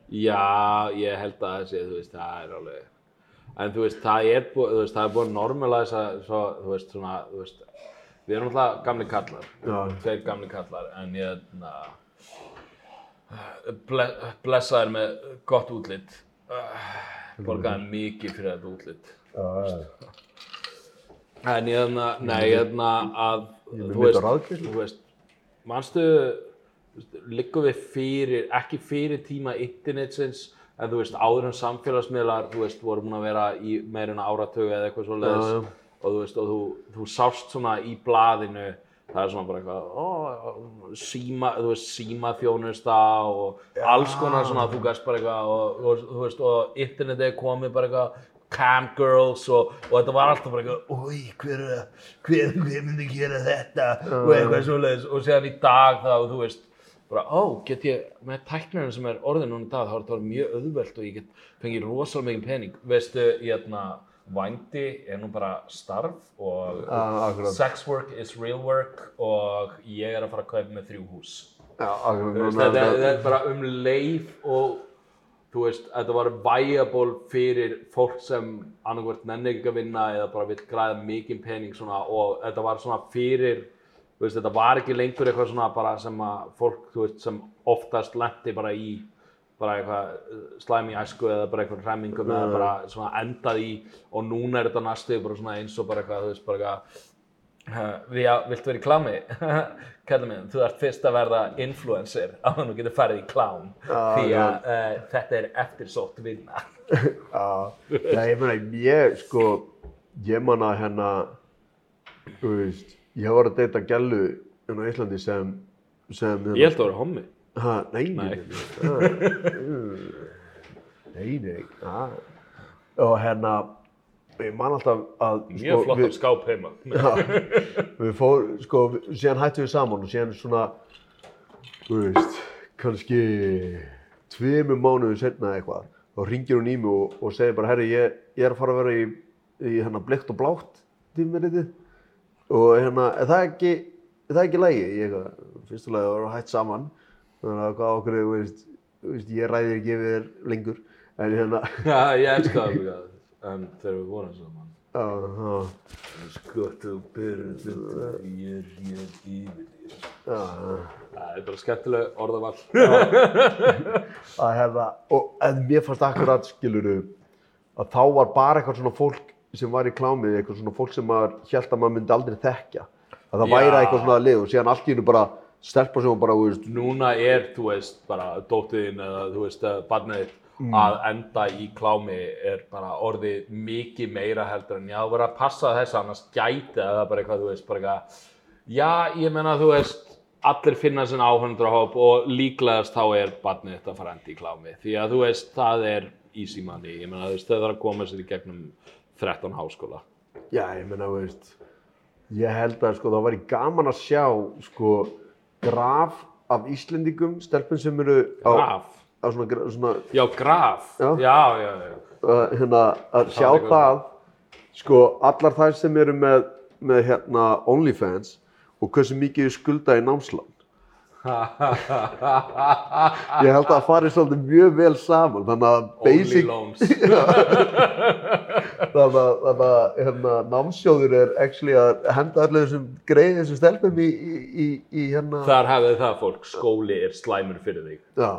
Já, ég held að þessi, þú veist, það er alveg, en þú veist, það er búið, þú veist, það er búið að normalæsa, svo, þú veist, svona, þú veist, við erum alltaf gamli kallar, tveir gamli kallar, en ég, na, ble, blessaður með gott útlit, uh, borgaði mikið fyrir þetta útlit. En ég, na, nei, ég, na, að, þú veist, þú veist, manstu, liggum við fyrir, ekki fyrir tíma internetsins, en þú veist, áður en samfélagsmiðlar, þú veist, voru búin að vera í meira en áratögu eða eitthvað svo leiðis, Já, já. og þú veist, og þú, þú sást svona í blaðinu, það er svona bara eitthvað, ó, síma, þú veist, símaþjónusta og alls konar svona, þú gæst bara eitthvað, og, og þú veist, og internetið komið bara eitthvað, camgirls og, og þetta var alltaf bara eitthvað, oi, hver, er- hver, hver myndi gera þetta? Og eitthvað svoleiðis. Og síðan í dag þá, þú veist, bara, ó, get ég, með tæknirinn sem er orðin núna í dag, þá er þetta mjög auðvelt og ég get fengið rosalega mikið pening, veistu, hérna, vændi er nú bara starf og Ah, sex work is real work og ég er að fara að kaupa með þrjú hús. Já, akkurat. Þetta, er bara um leið og þú veist, þetta var viable fyrir fólk sem annarkvært nenni ekki að vinna eða bara vill græða mikið pening svona og þetta var svona fyrir, veist, þetta var ekki lengur eitthvað svona bara sem að fólk, þú veist, sem oftast lendi bara í bara eitthvað uh, slæmi í æsku eða bara eitthvað hremmingum eða bara svona endað í og núna er þetta næstu bara svona eins og bara eitthvað, þú veist, bara eitthvað Uh, við að, viltu vera í klámi? (laughs) Kallum minn, þú ert fyrst að verða influencer á hann og getur farið í klám því að uh, þetta er eftirsótt vinna. (laughs) Já, já, ég meina, ég, sko, ég man að hérna, þú veist, ég var að deyta gælu hérna á Íslandi sem, sem, hérna, Ég held að vera hommi. ha, nei, nei, Nei. nei, og hérna, ég man alltaf að, sko, Mjög flott af skáp heima. við fór, sko, síðan hættum við saman og síðan svona, þú veist, kannski tveimur mánuðum setna eitthvað, þá ringir hún í mig og, og segir bara, herri, ég, ég er að fara að vera í, í hérna, bleikt og blátt tímaritið og hérna, er það ekki, er það ekki lægi? Ég fyrstulega var hætt saman, þannig að hvað okkur, veist, veist, ég ræði ekki yfir þér lengur, en hérna, (laughs) Já, ég elska það mjög. En þegar við vorum saman. Skott og byrjum ég er hér já. Það er bara skemmtileg orðavall. að hérna, og en mér fannst akkurat skiluru að þá var bara eitthvað svona fólk sem var í klámið, eitthvað svona fólk sem maður held að maður myndi aldrei þekkja. Að það Já. væri eitthvað svona lið og síðan allt í hennu bara stelpa sem bara, þú veist, núna er, þú veist, bara dóttiðin eða, þú veist, barnið þitt að enda í klámi er bara orðið mikið meira heldur en já, þú verður að passa þess annars gæti eða bara eitthvað, þú veist, bara eitthvað já, ég menna, þú veist allir finna sinna áhundrahóp og líklegast þá er barnið þitt að fara að enda í klámi. Því að þú veist, það er easy money, ég menna, þú veist, þau þarf að koma sér í gegnum 13 háskóla já, ég meina, þú veist, ég held að, sko, það væri gaman að sjá, sko, graf af Íslendingum, stelpun sem eru á, Graf? á svona, svona, Já, graf? Já. já, já, já. uh, hérna, að sjá eitthvað. það, sko, allar þær sem eru með, með hérna, OnlyFans og hversu mikið þau skulda í námslán. (laughs) Ég held að það fari svolítið mjög vel saman, þannig að basic, (laughs) þannig að, þannig að hérna, námsjóður er actually að henda allir þessum greið þessum stelpum í, í, í, í hérna, Þar hefði það fólk, skóli er slæmur fyrir þig. já,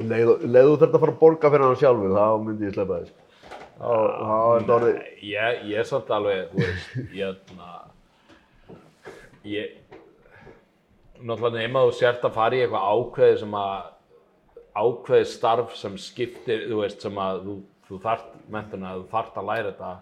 leið leið þú þurft að fara að borga fyrir hann sjálfur, þá myndi ég sleppa þess. Er Ég, ég er samt alveg, þú veist, ég, na, ég, náttúrulega nema þú sért að fara í eitthvað ákveði sem að, ákveði starf sem skiptir, þú veist, sem að þú, þú þart, mentuna, þú þart að læra þetta,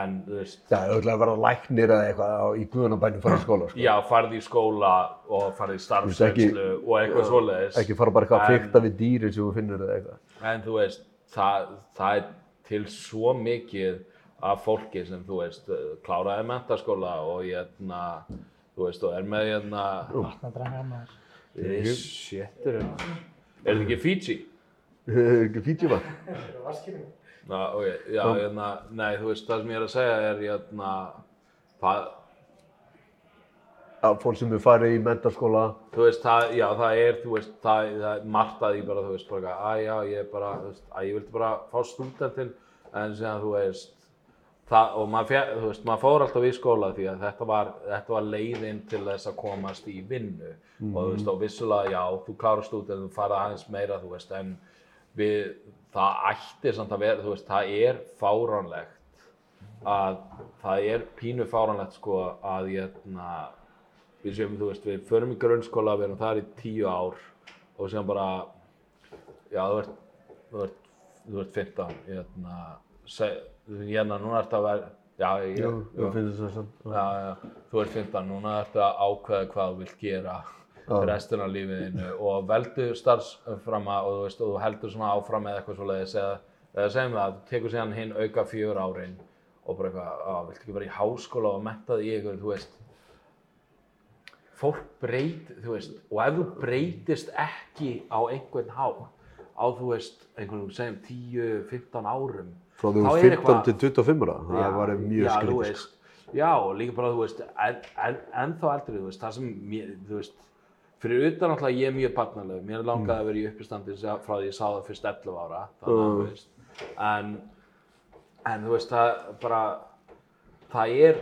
en, þú veist, já, ætlaði að vera læknir eða eitthvað á, í guðunabænum fara í skóla, sko. já, farið í skóla og farið í starfsreynslu og eitthvað svoleiðis. Ekki fara bara eitthvað að fykta við dýrin sem þú finnur eða eitthvað. En þú veist, það, það er til svo mikið af fólki sem þú veist, kláraði mentaskóla og hérna, þú veist, og er með hérna, Vatna drengar maður. við shittur hérna. Er þetta ekki Fiji? Ekki Fiji vatn. Það er vaskinu. Ná, ok, já, hérna, nei, þú veist, það sem ég er að segja er hérna, það, Að fólk sem er farið í mentaskóla. þú veist, það, já, það er, þú veist, það, það er margt að því bara, þú veist, bara, að já, ég er bara, þú veist, að ég vildi bara fá stúdentinn, en síðan, þú veist, það, og maður, þú veist, maður fór alltaf í skóla því að þetta var, þetta var leiðin til þess að komast í vinnu, og þú veist, og vissulega, já, þú klárar stúdent, þú farað aðeins meira, veist, en við, það ætti samt að vera, það er fáránlegt að það er pínu fáránlegt sko að hérna, við séum, þú veist, við förum í grunnskóla, við erum þar í tíu ár og síðan bara, já, þú ert, þú ert, þú ert 15, hérna, seg, hérna, núna ertu að vera, já, ég, Jú, jú, finnst það samt. já, já, þú ert 15, núna ertu að ákveða hvað þú vilt gera restina af lífiðinu og veldu starfsframa og þú veist, og þú heldur svona áfram eða eitthvað svoleiðis eða, eða segjum það, þú tekur síðan hinn auka fjör árin og bara eitthvað, á, viltu ekki vera í háskóla og mentað í eitthvað, þú veist, fólk breyt, þú veist, og ef þú breytist ekki á einhvern há, á þú veist, einhvern segjum 10-15 árum, Frá því er 15 eitthvað- til 25 ára. Það var mjög sko. veist, já, og líka bara, þú veist, en, en, ennþá eldri, þú veist, það sem, mér, þú veist, fyrir utan náttúrulega ég er mjög barnalegur, mér langaði að vera í uppistandi sem- frá því ég sá það fyrst 11 ára, þannig að, þú veist, en, en þú veist, það bara, það er,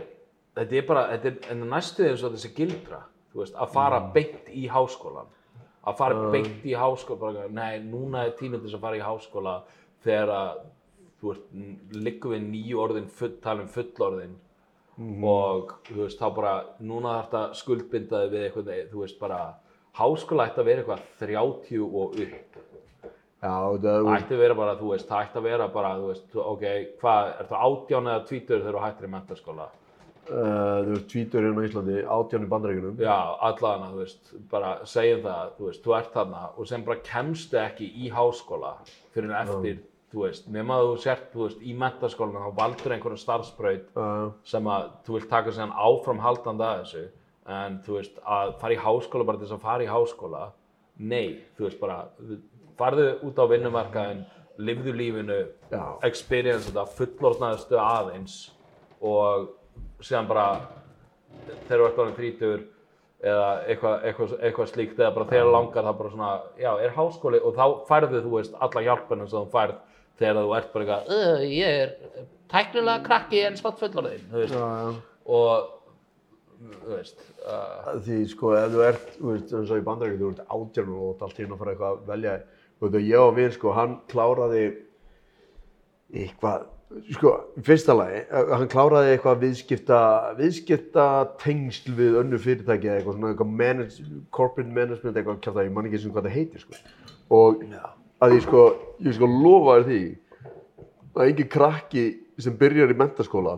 þetta er bara, þetta er en næstu eins og þessi gildra, þú veist, að fara beint í háskólan, að fara beint í háskóla, bara, nei, núna er tíminn til þess að fara í háskóla þegar að, þú veist, liggum við nýju orðin, full, tala um fullorðin og, þú veist, þá bara, núna þarf þetta skuldbindaði við eitthvað, þú veist, bara, háskóla ætti að vera eitthvað 30 og upp. Það ætti að vera bara, þú veist, það ætti að vera bara, þú veist, ok, hvað, er það átján eða tvítur þegar þú hættir í mentaskóla? Uh, þú veist, tvítur hérna á Íslandi, átján í bandaríkunum. Já, allavega, þú veist, bara segjum það, þú veist, þú ert þarna og sem bara kemstu ekki í háskóla fyrir en eftir, þú veist, nema að þú sért, þú veist, í mentaskólan þá valdur einhverjum starfsbraut Uh, sem að þú vilt taka sér áfram haldandi að þessu, en þú veist, að fara í háskóla bara til þess að fara í háskóla, nei, þú veist, bara, farðu út á vinnumarkaðin, lifðu lífinu, Já. experience þetta, fullorðnaðustu aðeins og síðan bara þegar þú ert orðin þrítur eða eitthvað eitthva, eitthva slíkt eða bara þegar langar það bara svona, já, er háskóli og þá færðu þú veist alla hjálpunum sem þú færð þegar þú ert bara eitthvað, "Uh, ég er tæknilega krakki en smátt fullorðin, þú veist, já, já. og þú veist, uh, Því sko, ef þú ert, þú veist, eins og í bandaríkjum, þú ert átján og þú ert allt hérna að fara eitthvað að velja. Þú veit, og ég og vinn, sko, hann kláraði eitthvað, sko, í fyrsta lagi, uh, hann kláraði eitthvað viðskipta, viðskipta tengsl við önnu fyrirtæki eða eitthvað svona, eitthvað manage, corporate management eitthvað kjátt ég man ekki sem hvað það heitir, sko. Og að ég sko, ég sko lofa þér því að engin krakki sem byrjar í mentaskóla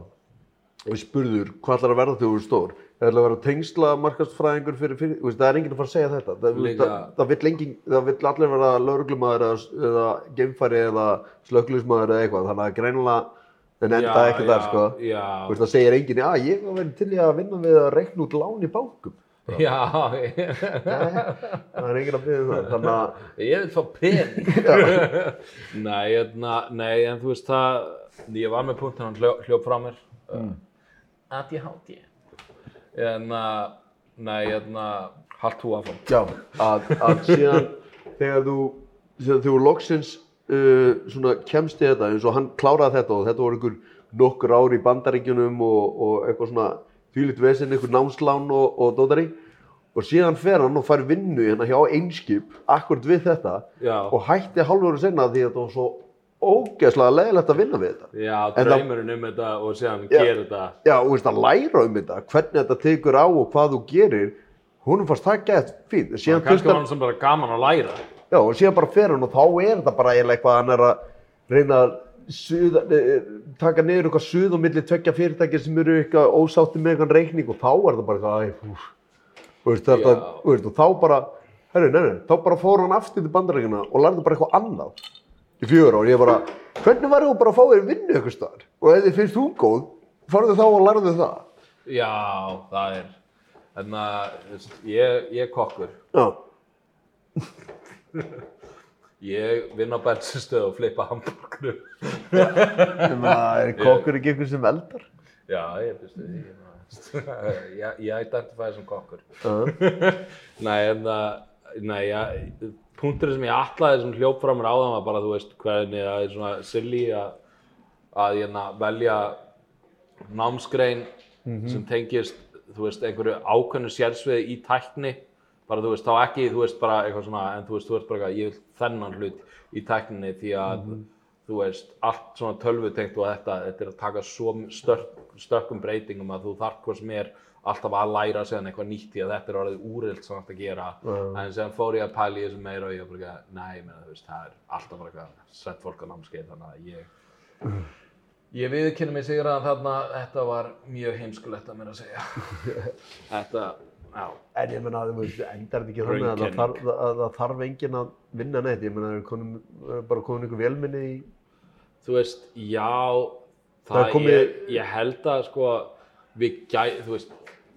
og spurður hvað ætlar að verða þegar þú er stór? Það ætlar að vera tengsla markastfræðingur fyrir, fyrir veist, það er enginn að fara að segja þetta. Það, það, það, vill engin, það vill allir vera lauruglumadur eða, eða geimfæri eða slökklusmaður eða eitthvað. Þannig að greinilega en enda ekki þar sko. það segir enginn, að ég var verið til að vinna við að reikna út lán í bankum já, það er enginn að byrja það þannig að ég vil fá pening. (laughs) nei, hérna, nei, en þú veist það, ég var með punktinn, hann hljó, hljóp frá mér. Mm. ADHD. En, nei, hérna, halt þú áfram. Já, að, að síðan þegar þú, þegar þú loksins uh, svona kemst í þetta eins og hann kláraði þetta og þetta voru einhver nokkur ár í bandaríkjunum og, og eitthvað svona þvílitt vesinn, einhver námslán og, og dótari og síðan fer hann og fær vinnu hérna hjá Einskip akkurat við þetta Já. og hætti hálfur senna því að þetta var svo ógeðslega leiðilegt að vinna við þetta. Já, draumurinn um þetta og síðan Já. gerir þetta. Já, og veist að læra um þetta, hvernig þetta tekur á og hvað þú gerir, húnum fannst það gett fínt. Síðan Kannski var hann- sem bara gaman að læra. Já, og síðan bara fer hann og þá er þetta bara eitthvað hann er að reyna að suða, eh, taka niður eitthvað suð og milli tveggja fyrirtækja sem eru eitthvað ósátti með eitthvað reikning og þá er þetta bara eitthvað, æ, úf, og veist, þetta, Já. og veist, og þá bara, herru, nei, nei, þá bara fór hann aftur til bandarækina og lærði bara eitthvað annað í fjögur ár, ég bara, hvernig var þú bara að fá þér vinnu eitthvað staðar og ef þið finnst þú góð, farðu þá og lærðu það. Já, það er, þannig að, veist, ég, ég er kokkur. Já, (laughs) Ég vinn á bensinstöð og flippa hambúrgurum. ég meina, er kokkur ekki eitthvað sem eldar? Já, ég finnst því. Ég, identifæði sem kokkur. (laughs) Nei, en það, nei, ja, punkturinn sem ég atlaði sem hljóp frá mér áðan var bara, þú veist, hvernig það er svona silly að, að ég velja námsgrein sem tengist, þú veist, einhverju ákveðnu sérsviði í tækni, bara, þú veist, þá ekki, þú veist, bara eitthvað svona, en þú veist, þú veist bara eitthvað, ég vil þennan hlut í tækninni því að, þú veist, allt svona tölvutengt og þetta, þetta er að taka svo störk, stökkum breytingum að þú þarf hvað sem er alltaf að læra sig eitthvað nýtt því að þetta er orðið úrilt samt að gera. En sem fór ég að pæla í þessu meira og ég var bara meina, þú veist, það er alltaf bara eitthvað sett fólk á námskeið þannig að ég (clears throat) ég viðkynna mig sigur að þarna þetta var mjög heimskulegt að mér að segja. (laughs) Þetta, En ég veist, endar þetta ekki þannig að það þarf, að það þarf enginn að vinna neitt. Ég meina, það er bara komin einhver velminni í... þú veist, já Það það, komið- er, ég held að sko við gæ, þú veist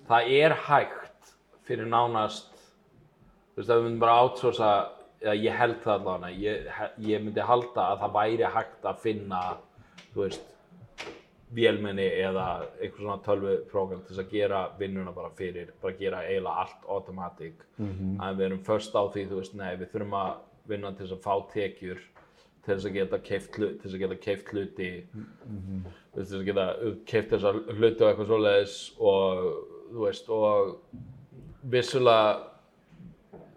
það er hægt fyrir nánast þú veist, ef við myndum bara eða ég held það allavega ég, ég myndi halda að það væri hægt að finna þú veist vélmenni eða einhver svona tölvuprógram til þess að gera vinnuna bara fyrir, bara gera eiginlega allt automatic. En við erum först á því, þú veist, nei, við þurfum að vinna til þess að fá tekjur til þess að geta keift, til þess að geta keift hluti. Þú veist, til þess að geta keift þess að hluti og eitthvað svoleiðis og þú veist, og vissulega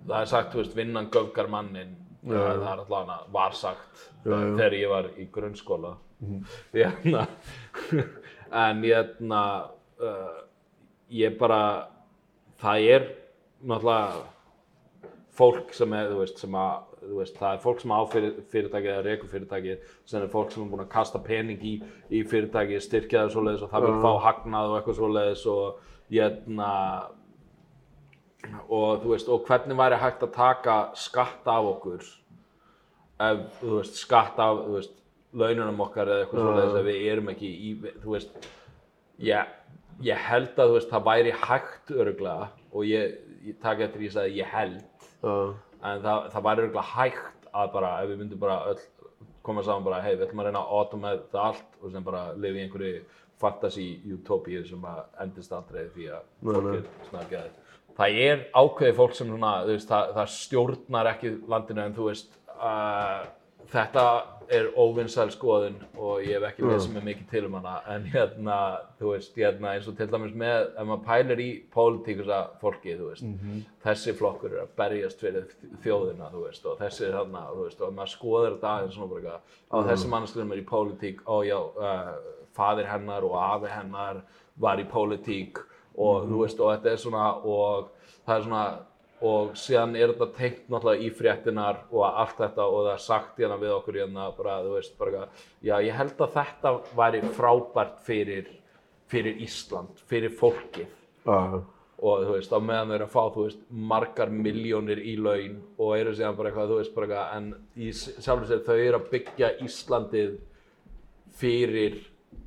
það er sagt, þú veist, vinnan göfgar mannin það er allavega var sagt já. þegar ég var í grunnskóla hérna (laughs) en hérna uh, ég bara það er náttúrulega fólk sem er, þú veist, sem að þú veist, það er fólk sem á fyrir, fyrirtækið eða rekur fyrirtækið, sem er fólk sem er búin að kasta pening í, í fyrirtækið, styrkja það svoleiðis og það vil fá hagnað og eitthvað svoleiðis og hérna og þú veist, og hvernig væri hægt að taka skatt af okkur ef, þú veist, skatt af, þú veist, laununum okkar eða eitthvað svoleiðis ef við erum ekki í, þú veist, ég, ég held að, þú veist, það væri hægt öruglega og ég, ég taka eftir því að ég held Uh, en það, það væri öruglega hægt að bara, ef við myndum bara öll koma saman bara, hei, við ætlum að reyna að automata allt og sem bara lifa í einhverju fantasy utopíu sem að endist aldrei því að fólk er snarkjaði. Það er ákveðið fólk sem svona, þú veist, það, það stjórnar ekki landinu en þú veist, uh, þetta er óvinnsæl skoðun og ég hef ekki lesið mig mikið til um hana en hérna, þú veist, hérna eins og til dæmis með, ef maður pælir í pólitíkusa fólki, þú veist þessi flokkur er að berjast fyrir þjóðina, þú veist, og þessi er þarna, þú veist, og maður skoður þetta aðeins svona bara eitthvað, á þessi mannskjörnum er í pólitík, ó já, uh, faðir hennar og afi hennar var í pólitík og þú veist, og þetta er svona, og það er svona, og síðan er þetta tengt náttúrulega í fréttinar og allt þetta og það er sagt hérna við okkur hérna bara, þú veist, bara já, ég held að þetta væri frábært fyrir, fyrir Ísland, fyrir fólkið. Já, og þú veist, á meðan þau eru að fá, þú veist, margar miljónir í laun og eru síðan bara eitthvað, þú veist, bara eitthvað, en í sjálfur sér þau eru að byggja Íslandið fyrir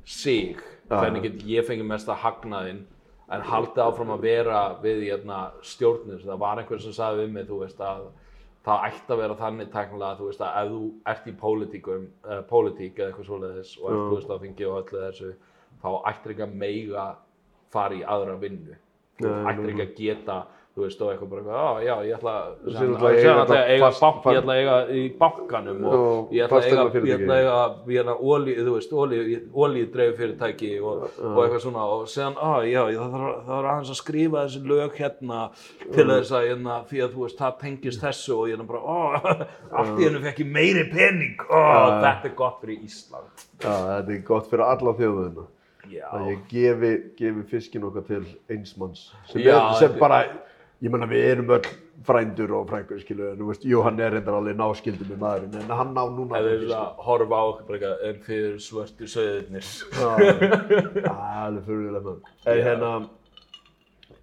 sig, hvernig get ég fengið mesta hagnaðinn, en haldið áfram að vera við hérna, stjórnir, það var einhver sem sagði við mig, þú veist, að það ætti að vera þannig teknilega, þú veist, að ef þú ert í pólitíkum, uh, pólitík eða eitthvað svoleiðis og ert, þú veist, á þingi og öllu þessu, þá ættir ekki að meiga fara í aðra vinnu. Þú ættir ekki að geta, þú veist, og eitthvað bara eitthvað, já, ég ætla að, ætla eiga ætla bank, ég ætla að eiga í bankanum og ég ætla að eiga, ég ætla að ætla olí, þú veist, olí, olídreif fyrirtæki og, og eitthvað svona. Og síðan, á, já, það þarf aðeins að skrifa þessi lög hérna til þess að, hérna, því að þú veist, það tengist þessu og ég er bara, ó, allt í hennu fekk ég meiri pening, ó, þetta er gott fyrir Ísland. já, þetta er gott fyrir alla þjóðuna. Að ég gefi, gefi fiskin okkar til einsmanns sem, er, sem bara, ég menna við erum öll frændur og frængur skilu en þú veist, jú hann er reyndar alveg náskildur með maðurinn en hann ná núna ef þið fiskinn. vilja horfa á okkur bara eitthvað, en fyrir svörtu söðurnir. (laughs) Já, alveg fyrirlega maður en hérna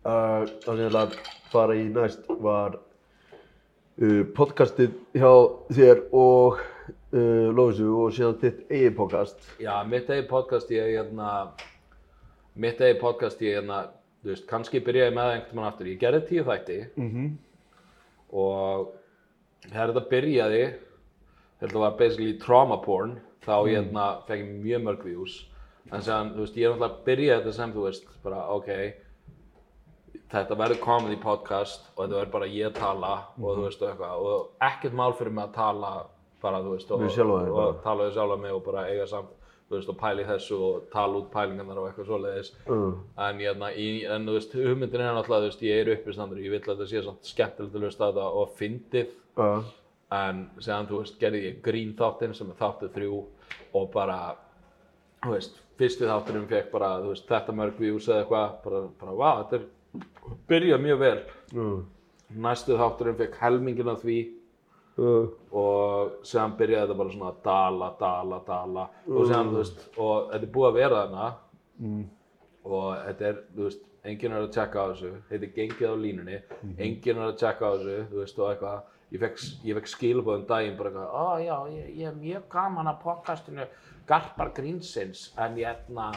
uh, það sem ég ætla að fara í næst var uh, podcastið hjá þér og uh, Lóðsú og síðan þitt eigin podcast Já, mitt eigi podcast ég hérna mitt eigi podcast ég hérna þú veist, kannski byrjaði með það einhvern veginn aftur. Ég gerði tíu þætti -hmm. og þegar þetta byrjaði þetta var basically trauma porn þá ég hérna fekk ég mjög mörg views. En séðan, þú veist, ég er náttúrulega byrjaði þetta sem þú veist, bara ok þetta verður comedy podcast og þetta verður bara ég að tala og þú veist og eitthvað. Og ekkert mál fyrir mig að tala bara þú veist og, og, og tala við sjálfa mig og bara eiga samt þú veist og pæla í þessu og tala út pælingarnar og eitthvað svoleiðis. Uh, en, hérna, í, en þú veist hugmyndin er náttúrulega þú veist ég er uppistandur ég vill að þetta sé samt skemmtilegt að hlusta þetta og fyndið. Uh, en séðan þú veist gerði ég grín þáttinn sem er þáttu þrjú og bara þú veist fyrsti þátturinn fekk bara þú veist þetta mörg views eða eitthvað bara, bara vá þetta er byrjað mjög vel. Uh, næstu þátturinn fekk helmingin af því uh, og séðan byrjaði þetta bara svona að dala, dala, dala. Og séðan, þú veist, og þetta er búið að vera þarna. Og þetta er, þú veist, enginn er að tjekka á þessu. Þetta er gengið á línunni. Enginn er að tjekka á þessu, þú veist, og eitthvað. Ég fekk, fekk skilabóðum daginn bara eitthvað, ó já, ég, ég er mjög gaman að podcastinu Garpar Grínsins. En ég hérna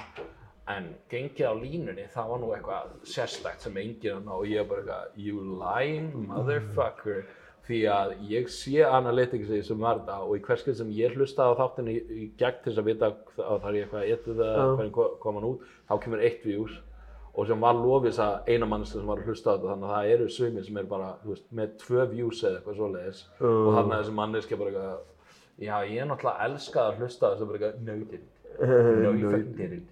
en gengið á línunni, það var nú eitthvað sérstækt sem enginn að ná. Og ég bara eitthvað, you lying motherfucker því að ég sé analyticsið sem var þetta og í hverskið sem ég hlustaði á þáttinu í, í gegn til þess að vita að það er eitthvað etið það, Já. hvernig ko- kom hann út, þá kemur eitt views og sem var lofis að eina mannski sem var að hlusta á þetta. Þannig að það eru sumir sem er bara, veist, með tvö views eða eitthvað svoleiðis. Og þannig að þessi manneski bara eitthvað já, ég er náttúrulega elskað að hlusta á þessu bara eitthvað, no you didn't. (laughs) No you fucking didn't.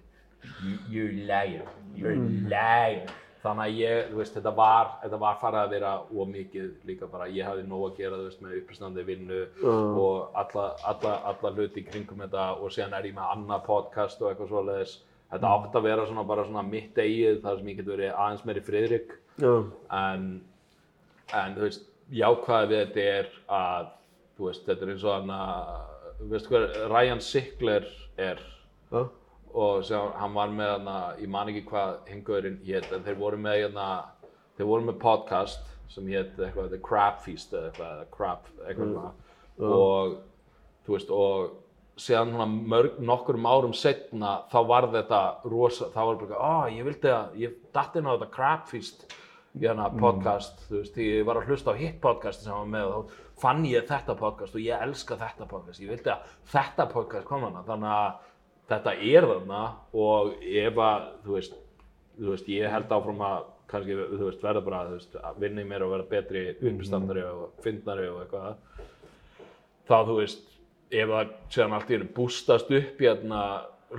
you, liar, you're liar þannig að ég, þú veist, þetta var þetta var farið að vera ómikið líka bara, ég hafði nóg að gera, þú veist, með uppstandi vinnu og alla, alla, alla hluti kringum þetta og síðan er ég með annað podcast og eitthvað svoleiðis. Þetta átt að vera svona bara svona mitt eigið þar sem ég get verið aðeins meiri friðrik. Já, en, en þú veist, jákvæði við þetta er að, þú veist, þetta er eins og hann að, þú veist hver, Ryan Sickler er já, og sem hann var með hann að, ég man ekki hvað hingurinn hét, en þeir voru með hann að, þeir voru með podcast sem hét eitthvað, The Crab Feast eða eitthvað, Crab, eitthvað svona. Og, þú veist, og síðan svona mörg, nokkurum árum setna þá var þetta rosa, þá var bara, ó, ég vildi að, ég datt inn á þetta Crab Feast hérna podcast, þú veist, ég var að hlusta á hitt podcast sem var með og þá fann ég þetta podcast og ég elska þetta podcast, ég vildi að þetta podcast kom hana, þannig að þetta er þarna og ef að, þú veist, þú veist, ég held áfram að kannski, þú veist, verða bara, þú veist, að vinna í mér og vera betri uppstandari og fyndnari og eitthvað, þá, þú veist, ef það séðan allt í hennu bústast upp hérna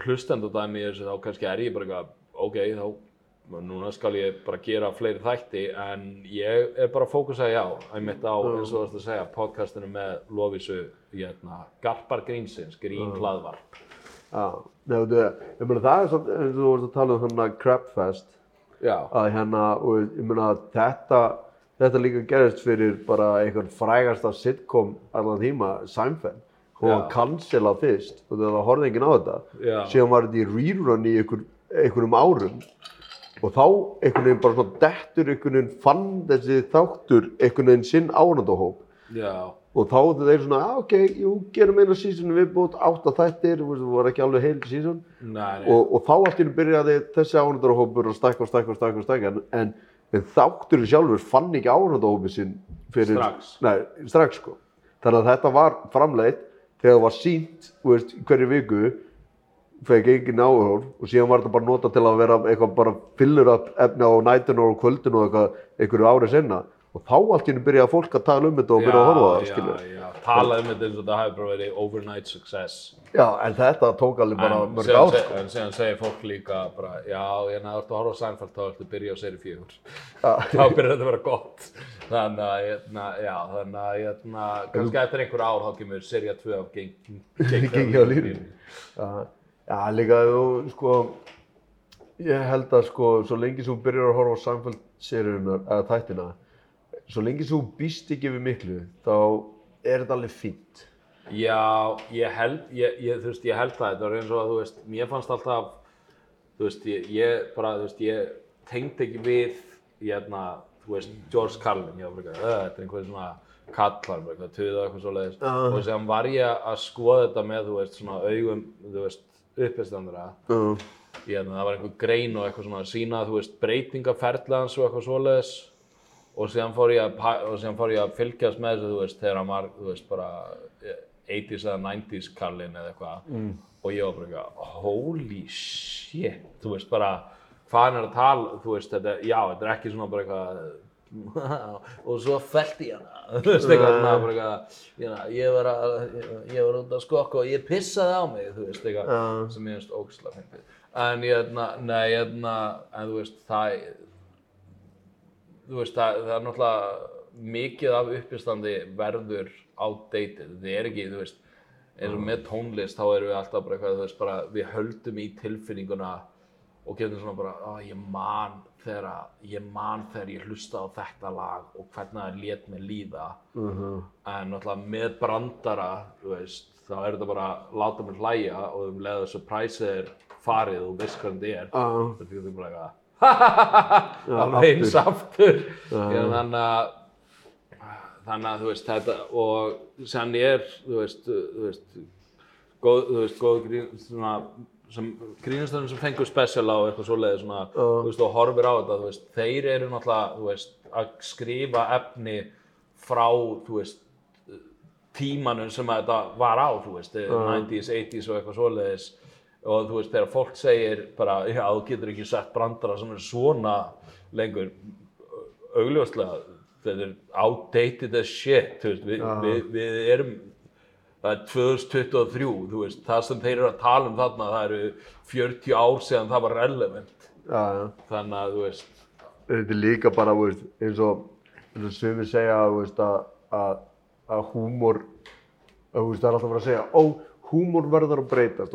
hlustendadæmi í þessu þá kannski er ég bara eitthvað, ok, þá núna skal ég bara gera fleiri þætti en ég er bara að fókusa já, einmitt á, eins og þú varst að segja, podcastinu með Lovísu, hérna, Garpar Grínsins, Grín hlaðvarp. Meina það er svona, eins og þú vorst að tala um hérna Crabfest, Já, að hérna, og ég meina þetta, þetta líka gerist fyrir bara einhvern frægasta sitcom allan tíma, Seinfeld. Hún var cancelað fyrst og það horfði enginn á þetta. Síðan var þetta í rerun í einhver, einhverjum árum. Og þá einhvern veginn bara svona dettur einhvern veginn fann þessi þáttur einhvern veginn sinn ánandahóp já, og þá þeir svona, ok, jú, gerum eina sísonu viðbútt, átta þættir, þú veist, það var ekki alveg heil nei, og, og þá allt í einu byrjaði þessi ánandahópur að stækka og stækka og stækka og stækka. En, en, þátturinn sjálfur fann ekki ánandahópið sinn fyrir, Strax. Nei, strax sko. Þannig að þetta var framleitt þegar það var sínt, þú veist, hverju viku fekk engin áhörf og síðan var þetta bara notað til að vera eitthvað bara fillur upp efni á nætinu og kvöldinu og eitthvað einhverju ári senna og þá allt í einu byrjaði fólk að tala um þetta og byrja að horfa það, skilur. Já, já, tala um þetta eins og það hefur bara verið overnight success. Já, en þetta tók alveg bara En mörg ár, sko. En síðan segir fólk líka bara, já, ég næði að horfa á Seinfeld þá ertu að byrja á seri fjögur. (laughs) Þá byrjar þetta að vera gott. Þannig að, hérna, já, þannig að, hérna, kannski eftir einhver ár þá kemur serið 2 af geng, Gengi á línu. Já, líka, þú, sko, ég held að, sko, svo lengi sem þú byrjar að horfa á Seinfeld-seríunar, eða þættina, svo lengi sem þú býst ekki við miklu, þá er þetta alveg fínt. Já, ég held, ég, ég, þú veist, ég held það, þetta var eins og að, þú veist, mér fannst alltaf, þú veist, ég, ég bara, þú veist, ég tengd ekki við, hérna, þú veist, George Carlin, ég var bara, eitthvað, "Ugh, þetta er einhver svona kallar, eitthvað, tuða eitthvað svo leiðis, Já. og sem var ég að skoða þetta með, þú veist, svona augum, þú veist, uppistandara, Já, hérna, það var einhver grein og eitthvað svona sína, þú veist, breytingaferðla hans og eitthvað svoleiðis og síðan fór ég að, fór ég að fylgjast með þessu, þú veist, þegar hann var, þú veist, bara eh, 80s eða 90s kallinn eða eitthvað mm. og ég var bara eitthvað, holy shit, þú veist, bara hvað hann er að tala, þú veist, þetta, já, þetta er ekki svona bara eitthvað og svo fellti ég hana, (laughs) þú veist, eitthvað svona bara eitthvað, hérna, ég var að, ég var út að skokka og ég pissaði á mig, þú veist, eitthvað, Já. sem ég finnst ógæslega fyndið. En ég, hérna, nei, hérna, en þú veist, það, þú veist, það, það er náttúrulega mikið af uppistandi verður outdated. Það er ekki, þú veist, eins og með tónlist þá erum við alltaf bara eitthvað, þú veist, bara við höldum í tilfinninguna og getum svona bara, að ég man þegar, að- ég man þegar ég hlusta á þetta lag og hvernig það lét mig líða. En náttúrulega með brandara, þú veist, þá er þetta bara láta mig hlæja og um leið að surprise er farið og veist hvernig þetta er. Já. Þetta er bara eitthvað, alveg eins aftur. Þannig að, þannig að, þú veist, þetta, og sen er, þú veist, þú veist, góð, þú veist, góð grín, svona, sem grínastöðum sem fengur special á eitthvað svoleiði svona, þú veist, og horfir á þetta, þú veist, þeir eru náttúrulega, þú veist, að skrifa efni frá, þú veist, tímanum sem að þetta var á, þú veist, 90s, 80s og eitthvað svoleiðis og þú veist, þegar fólk segir bara, já, þú getur ekki sett brandara sem er svona lengur. Augljóslega, þetta er outdated as shit, þú veist, við, við, við erum það er 2023, þú veist, það sem þeir eru að tala um þarna, það eru 40 ár síðan það var relevant, já, já. þannig að, þú veist, Þetta er líka bara, þú veist, eins og, eins og sumir segja, þú veist, að, að, að húmor, þú veist, það er alltaf bara að segja, ó, húmor verður að breytast,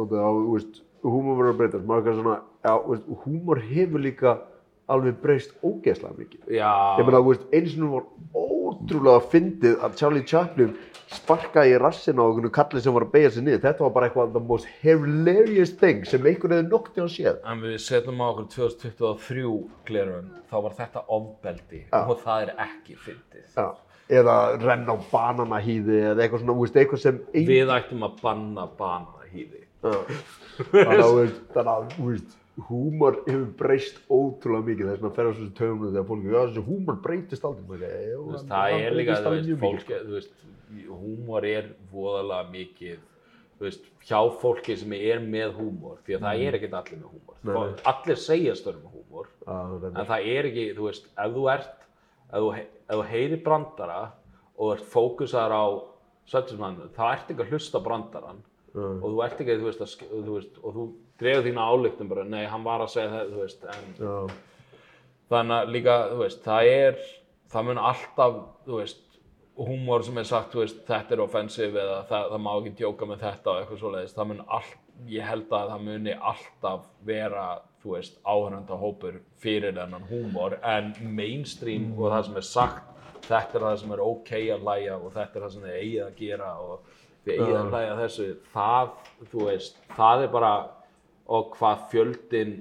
húmor verður að breytast, maður kannski svona, já, veist, húmor hefur líka alveg breyst ógeðslega mikið. já, Ég meina, veist, eins og nú var ótrúlega fyndið að Charlie Chaplin sparkaði í rassina á einhvern kalli sem var að beigja sig niður. Þetta var bara eitthvað the most hilarious thing sem einhvern veginn nokk til að séð. En við setjum á okkur 2023 glerun, þá var þetta ofbeldi og það er ekki fyndið. Eða renna á bananahýði eða eitthvað svona, þú veist, eitthvað sem ein... Við ættum að banna banahýði. (laughs) Þannig að, þú veist, húmor hefur breyst ótrúlega mikið. Það er svona að ferja á þessu töfnum þegar fólk, já, þessi húmor breytist aldrei. Já, Þú veist, það er líka, þú veist, mikið, fólk, þú veist, húmor er voðalega mikið, þú veist, hjá fólki sem er með húmor, því að það er ekkert allir með húmor. Allir segjast vera með húmor, það er- en það er ekki, þú veist, ef þú ert, ef þú, ef þú heyrir brandara og ert fókusaður á subjectmann, þá ert ekki að hlusta á brandarann Mm. og þú ert ekki, þú veist, að, þú veist og þú dregur þína álíktum bara, nei, hann var að segja það, þú veist, en Já, þannig að líka, þú veist, það er það mun alltaf, þú veist húmor sem er sagt, veist, þetta er offensive eða það, það má ekki djóka með þetta og eitthvað svoleiðis, það mun allt ég held að það muni alltaf vera, þú veist, áhörnda hópur fyrir þennan húmor en mainstream og það sem er sagt þetta er það sem er ok að hlæja og þetta er það sem þið eigið að gera og þið eigið að hlæja að þessu það, þú veist, það er bara og hvað fjöldin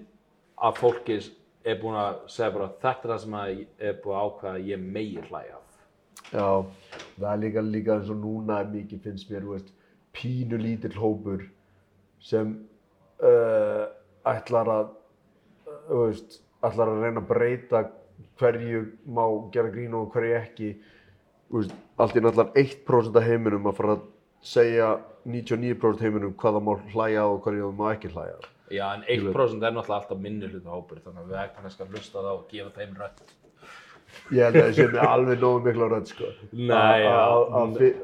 af fólki er búin að segja bara þetta er það sem er búin að ákveða að ég megi hlæja. Já, það er líka, líka eins og núna mikið finnst mér, veist, pínu lítill hópur sem uh, ætlar að, veist, ætlar að reyna að breyta hverju má gera grín og hverju ekki. Veist, allt í náttúrulega 1% af heiminum að fara að segja 99% heiminum hvað það má hlæja og hverju má ekki hlæja. Já, en 1% er náttúrulega alltaf minni hluta hópur þannig að við ættum kannski að hlusta á það og gefa þeim rödd. Ég held að það sé með alveg nógu mikla rödd sko. Nei, já. Að- að- Að fyr-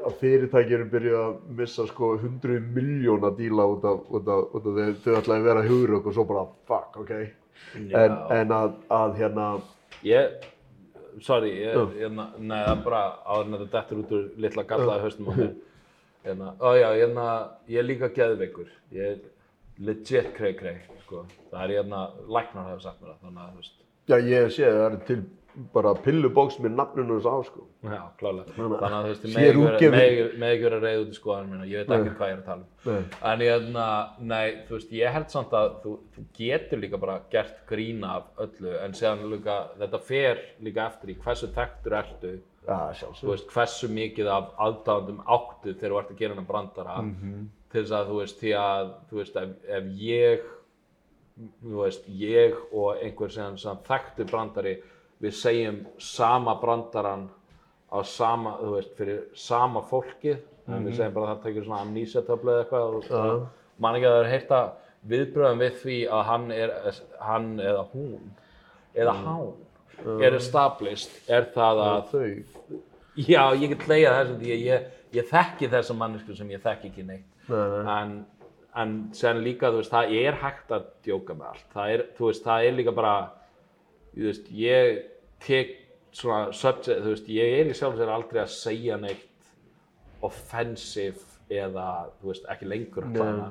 að missa sko 100 miljón að díla út af, út af, út af þau, þau ætlaði að vera hugrök og svo bara fuck, ok. En, en að, að hérna, Ég, sorry, ég, Já. hérna, nei, það er bara áður en þetta dettur út úr litla gallaði haustum á mér. (laughs) Hérna, ó já, hérna, ég er líka geðveikur. Ég er legit krei krei, sko. Það er hérna, læknar hafa sagt mér það, þannig að, þú veist, já ég sé það er til bara pillubóks með nafninu þess á sko. já, klálega. Þannig að- að, þú veist, ég megi ekki vera- útgefin- megi- megi ekki vera reyð út í skoðanum minna, ég veit ekki hvað ég er að tala um. Nei. En hérna, nei, þú veist, ég held samt að þú, þú getur líka bara gert grín af öllu, en séðan líka, þetta fer líka eftir í hversu þekktur ertu, Já, þú veist, hversu mikið af aðdáðandum áttu þegar þú ert að gera hennar brandara, til þess að, þú veist, því að, þú veist, ef, ef ég, þú veist, ég og einhver sem, sem þekktur brandari, við segjum sama brandaran á sama, þú veist, fyrir sama fólkið, en við segjum bara að það tekir svona amnísiatöflu eða eitthvað, og Já. man ekki að það er heyrta viðbröðum við því að hann er, hann eða hún, eða hán, er established, er það að Þau. Já, ég get leiða því að ég, ég þekki þessa mannesku sem ég þekki ekki neitt. Nei. En, en sen líka, þú veist, það er hægt að djóka með allt. Það er, þú veist, það er líka bara, þú veist, ég tek svona subject, þú veist, ég er í sjálf sér aldrei að segja neitt offensive eða, þú veist, ekki lengur að. Plana.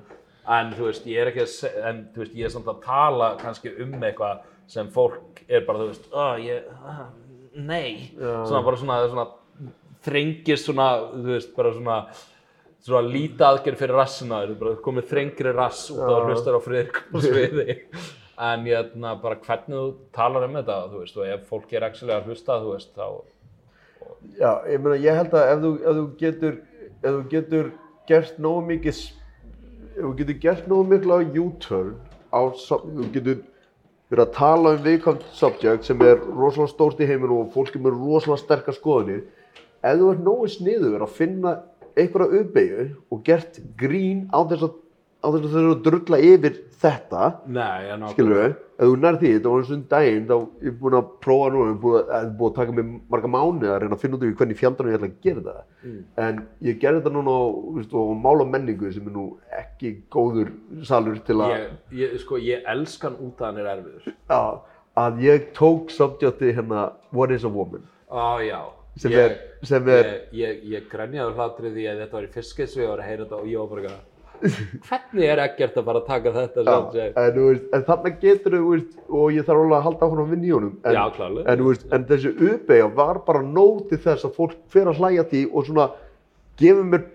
En, þú veist, ég er ekki að en, þú veist, ég er samt að tala kannski um eitthvað sem fólk er bara, þú veist, oh, ég, ah, nei, svona bara svona, svona þrengist svona, þú veist, bara svona svona lítið aðgerð fyrir rassina þú veist, komið þrengri rass út af að hlustar á friðrik á sviði (laughs) en ég bara hvernig þú talar um þetta, þú veist, og ef fólk er actually að hlusta, þú veist, þá Já, ég meina, ég held að ef þú, ef þú getur, ef þú getur gert nógu mikið, ef þú getur gert nógu miklu á U-turn, á, þú getur verið að tala um viðkvæmt subject sem er rosalega stórt í heiminu og fólk er með rosalega sterkar skoðanir, ef þú ert nógu sniður að finna einhverja uppeyju og gert grín á þess að, á þess að þau eru að drulla yfir þetta, Nei, skilur við, ef þú nær því, þetta var eins og um daginn, þá ég er búinn að prófa núna, ég er búinn að, búið að taka mig marga mánuði að reyna að finna út af hvernig fjandarinn ég ætla að gera það. En ég gerði þetta núna á, þú veist, á mál og menningu sem er nú ekki góður salur til að, ég, ég, sko, ég elskan út að hann er erfiður. Að, að ég tók subjecti hérna What is a woman? Á, já. Sem ég, er- sem er- Ég, ég, ég grenjaði hlatrið því að þetta var í fiskisvi og var að heyra þetta og ég var bara Hvernig er ekkert að fara að taka þetta Já, en, veist, en þarna getur veist, og ég þarf alveg að halda áfram að vinna í honum en, Já, en, veist, en þessi uppeyja var bara nóg til þess að fólk fer að hlæja því og svona gefur mér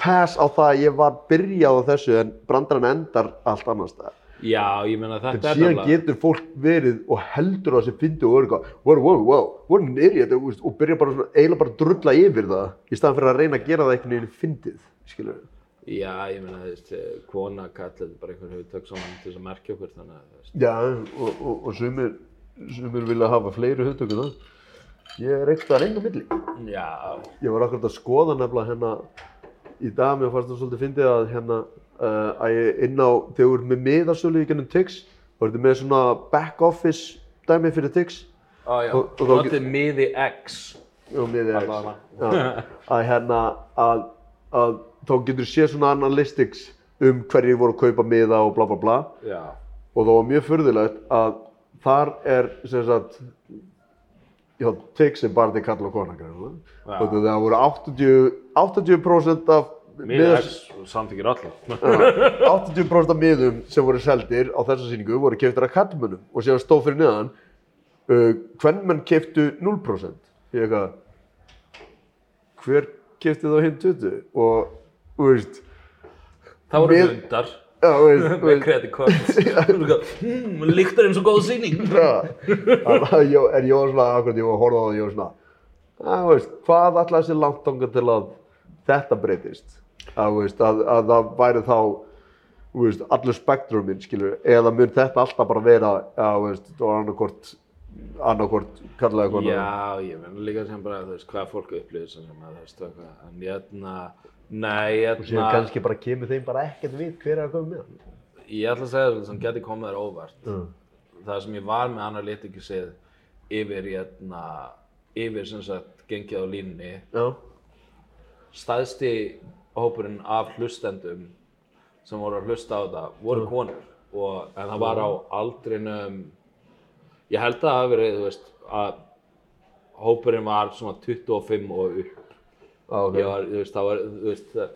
pass á það að ég var byrjað á þessu en brandarann endar allt annars það Já, ég meina en þetta er síðan nefnilega- getur fólk verið og heldur að þessi fyndi og er eitthvað wow, wow, wow, what an idiot og byrja bara svona, eiginlega bara að drulla yfir það í staðan fyrir að reyna að gera það einhvern veginn fyndið skilur við Já, ég meina, þú veist, eh, kona, kall, þetta er bara einhvern hugtök saman til þess að merkja okkur, þannig að, þú veist, Já, og, og, og sumir, sumir vilja hafa fleiri hugtöku það. Ég er ekkert að reyna milli. já, Ég var akkurat að skoða nefnilega hérna í dag, mér fannst það svolítið fyndið að hérna uh, að ég inn á, þegar þú ert með miðarsölu í gennum Tix, þá ertu með svona back office dæmi fyrir Tix. Á, já, Og- og þá notið miði X, og miði X. Já, (laughs) að hérna að að þá getur séð svona analytics um hverju voru að kaupa miða og bla bla bla Já, og það var mjög furðulegt að þar er sem sagt já, tix er bara til kalla og kona greinilega. Já. og það voru 80, 80% af er samþykir allir. 80% af miðum sem voru seldir á þessa sýningu voru keftir af kallmönnum og síðan stóð fyrir neðan uh, hvern menn keftu 0% ég eitthvað hver kefti þá hinn 20 og þú veist Það voru Mið- hundar já, þú veist, þú með veist credit (laughs) cards. Hmm, líktar eins og góð sýning. Já, þannig að ég, en ég var svona, akkurat ég var að horfa á það og ég var svona, að, þú veist, hvað ætlaði þessi langt þangað til að þetta breytist? Að, þú veist, að, að það væri þá, þú veist, allur spektruminn, skilur, eða mun þetta alltaf bara vera, að, þú veist, og annarkort, annarkort, kallaði konar. Já, ég menn líka sem bara, þú veist, hvað fólk upplýðir sem sem að, þú veist, eitthvað. En ég ætla, nei, ég Og síðan ætla, kannski bara kemur þeim bara ekkert við hver er að koma með hann. ég ætla að segja það sem geti komið þér óvart. Mm. Það sem ég var með analytikisið yfir, hérna, yfir sem sagt, gengið á línunni, Já, stæðsti hópurinn af hlustendum sem voru að hlusta á þetta voru konur og, en það var á aldrinum ég held að það hafi verið þú veist að hópurinn var svona 25 og upp á, ok. ég var, þú veist, það var, þú veist það,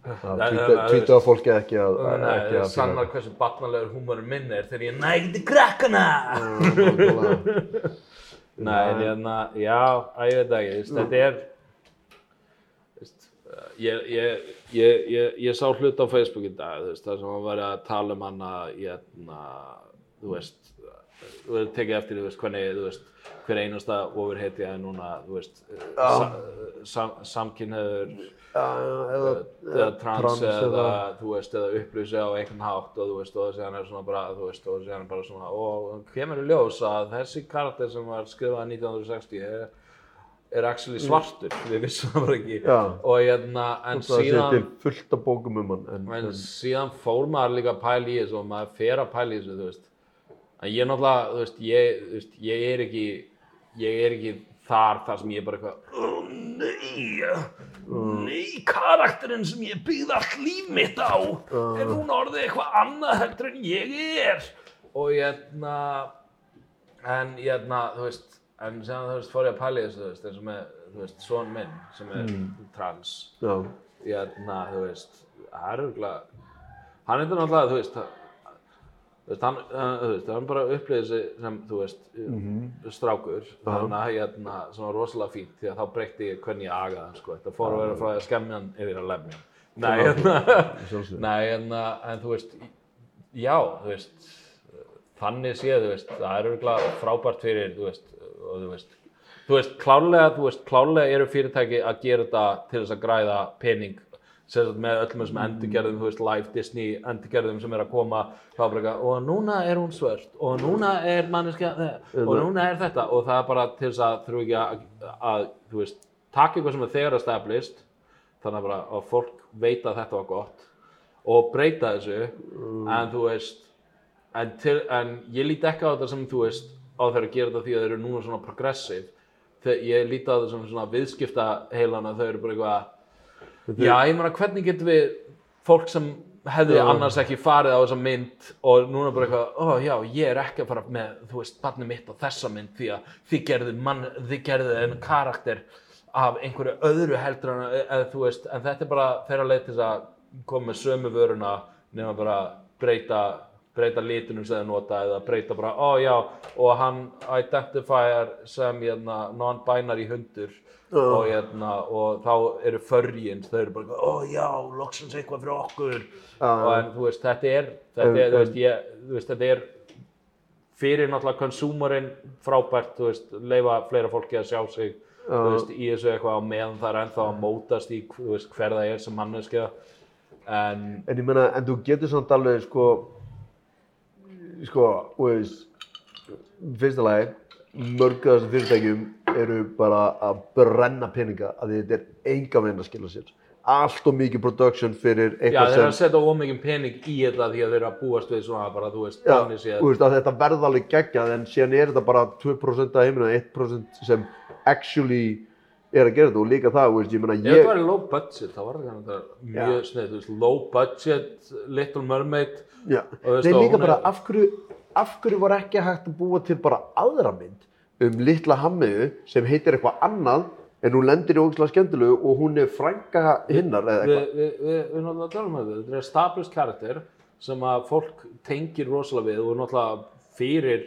Það það- það- tvítaða fólki ekki að, Nei, ekki að sannar hversu barnalegur húmorinn minn er þegar ég nægði krakkana nákvæmlega. Nei, en hérna, já, að ég veit ekki, þú veist, þetta er, þú veist, ég, ég, sá hlut á Facebook í dag, þú veist, þar sem hann var að tala um hana, hérna, þú veist, veist, tekið eftir, þú veist, hvernig, þú veist, hver einasta ofurheiti er núna, þú veist, sa, sam, já, eða, eða trans, eða, þú veist, eða upplýsi á einhvern hátt og þú veist, og síðan er svona bara, þú veist, og síðan er bara svona, og kemur í ljós að þessi karakter sem var skrifað 1960 er, er actually svartur, við vissum það bara ekki, Já. og hérna, en það til síðan, fullt af bókum um hann en, en en, síðan fór maður líka að pæla í þessu og maður fer að pæla í þessu, þú veist, en ég náttúrulega, þú veist, ég, þú veist, ég er ekki, ég er ekki þar þar sem ég er bara eitthvað, oh, nei, nei, karakterinn sem ég byggði allt líf mitt á, er hún orðið eitthvað annað heldur en ég er, og hérna, en hérna, þú veist, en sem þú veist, fór ég að pæla í þessu, þú veist, eins og með, þú veist, son minn sem er trans, já, hérna, þú veist, það er örgulega, hann er náttúrulega, þú veist, það- veist, hann, veist, hann bara upplýði sig sem, þú veist, strákur, þannig að, hérna, sem var rosalega fínt, því að þá breytti ég hvernig ég agaði hann, sko, þetta fór að vera frá því að skemmja hann yfir að lemja hann. Nei, hérna, nei, hérna, en þú veist, já, þú veist, þannig séð, þú veist, það er örgulega frábært fyrir, þú veist, og þú veist, þú veist, klárlega, þú veist, klárlega eru fyrirtæki að gera þetta til þess að græða pening sagt með öllum þessum endurgerðum, þú veist, live Disney endurgerðum sem er að koma eitthvað, og núna er hún svört og núna er manneskja og núna er þetta og það er bara til þess að þurfu ekki að, að, þú veist, taka eitthvað sem er þegar established þannig bara að fólk veit að þetta var gott og breyta þessu en þú veist en, til, en ég líti ekki á þetta sem þú veist á þeir að gera þetta því að þeir eru núna svona progressive ég líti á þetta sem svona viðskipta heilana þau eru bara eitthvað já ég meina hvernig getum við fólk sem hefði annars ekki farið á þessa mynd og núna bara eitthvað, ó já, ég er ekki að fara með, þú veist, barnið mitt á þessa mynd því að þið gerðu mann, þið gerðu en karakter af einhverju öðru heldur en, eða þú veist, en þetta er bara þeirra leið til þess að koma með sömu vöruna nema bara breyta breyta litunum sem þið nota eða breyta bara, ó já, og hann identifyar sem hérna, non-binary hundur og, hérna, og þá eru furryins, þau eru bara, ó já, loksins eitthvað fyrir okkur. Og en þú veist, þetta er, þetta er, þú veist, ég, þú veist, þetta er fyrir náttúrulega konsúmarinn frábært, þú veist, leifa fleira fólki að sjá sig, þú veist, í þessu eitthvað á meðan það er ennþá að mótast í, hver það er sem manneskja. En, en ég meina, en þú getur samt alveg sko sko, þú veist fyrsta lagi, mörg af þessum fyrirtækjum eru bara að brenna peninga að þetta er enga veginn að skila sér allt og mikið production fyrir já, eitthvað þeir eru að sem setja ómikið pening í þetta því að þeir eru að búast við svona bara, þú veist, Já, þannig séð þú veist að þetta verða alveg geggjað en síðan er þetta bara 2% af heiminu 1% sem actually er að gera þetta og líka það, þú veist, ég meina Ef þetta ég, væri low budget, þá var þetta Já. mjög sneið, þú veist, low budget, Little Mermaid nei líka bara af hverju, af hverju var ekki hægt að búa til bara aðra mynd um litla hammiðu sem heitir eitthvað annað en hún lendir í ógislega skemmtilegu og hún er frænka hinnar eða eitthvað. við- við- við náttúrulega tala um þetta, þetta er established character sem að fólk tengir rosalega við og náttúrulega fyrir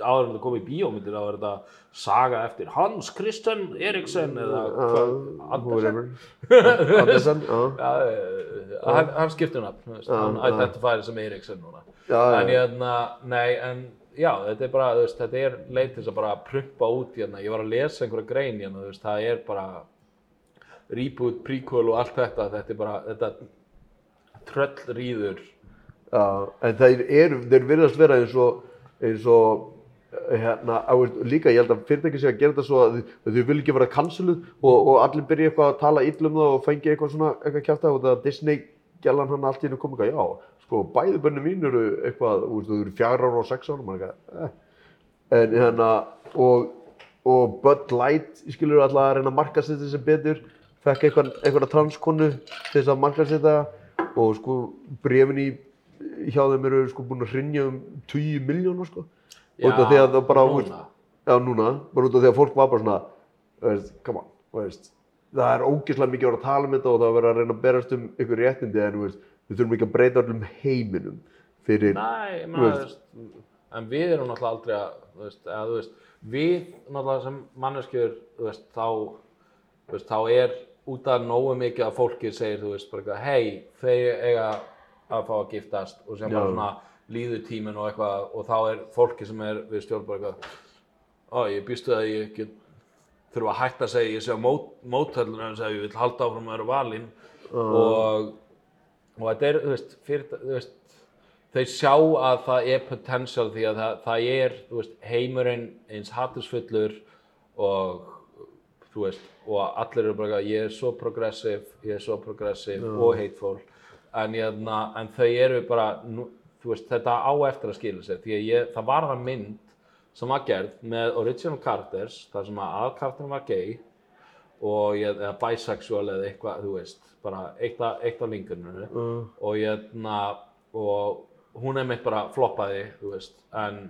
áður en það kom í bíómyndir þá er þetta saga eftir Hans Christian Eriksen eða Uh, Andersen? (laughs) Andersen, já. Já, eh, hann, hann skiptir veist, Já, hann identifæri sem Eriksen núna. En hérna, nei, en já, þetta er bara, þú veist, þetta er leið til þess að bara prumpa út hérna. Ég var að lesa einhverja grein hérna, þú veist, það er bara reboot, prequel og allt þetta, þetta er bara, þetta tröllrýður. Já, en þeir eru, þeir virðast vera eins og, eins og, eh, hérna, á, veist, líka ég held að fyrirtæki sé að gera þetta svo að þau- vil ekki vera canceluð og, og allir byrja eitthvað að tala illa um það og fengi eitthvað svona, eitthvað og það að Disney gælan hann allt í hennu kom eitthvað, já, sko, bæði bönni mín eru eitthvað, þú eru fjár ára og sex ára, maður eitthvað, eh. En hérna, og, og Bud Light, skilur alltaf að reyna að markasetja þessi betur, fekk eitthvað, eitthvað transkonu til þess að markasetja og sko brefin í hjá þeim eru sko búin að hrinja um 20 miljónar sko. Út af því að það bara, núna. já núna, bara út af því að fólk var bara svona, veist, come on, veist, það er ógeðslega mikið að vera að tala um þetta og það er verið að reyna að berast um ykkur réttindi en veist, við þurfum ekki að breyta öllum heiminum fyrir, Nei, veist, en við erum náttúrulega aldrei að, veist, eða veist, við náttúrulega sem veist, þá, þá er út af nógu mikið að fólki segir, hei, þeir eiga að fá að giftast. Og sem bara svona líður tíminn og eitthvað og þá er fólki sem er við stjórn bara eitthvað, ó, ég býstu að ég get þurfa að hætta að segja ég sé á mót, en segja ég vil halda áfram að vera valinn. Og, og þetta er, þú veist, fyrir, þú veist, þau sjá að það er potential því að það, það er, þú veist, heimurinn eins hattusfullur og þú veist, og allir eru bara ég er svo progressive, ég er svo progressive og hateful. En, hérna, en þau eru bara, veist, þetta á eftir að skila sér því að ég, það var það mynd sem var gerð með original characters þar sem að aðkarturinn var gay og ég, eða bisexual eða eitthvað, þú veist, bara eitt af, eitt af linkuninu og ég, na, og hún er mitt bara floppaði, þú veist, en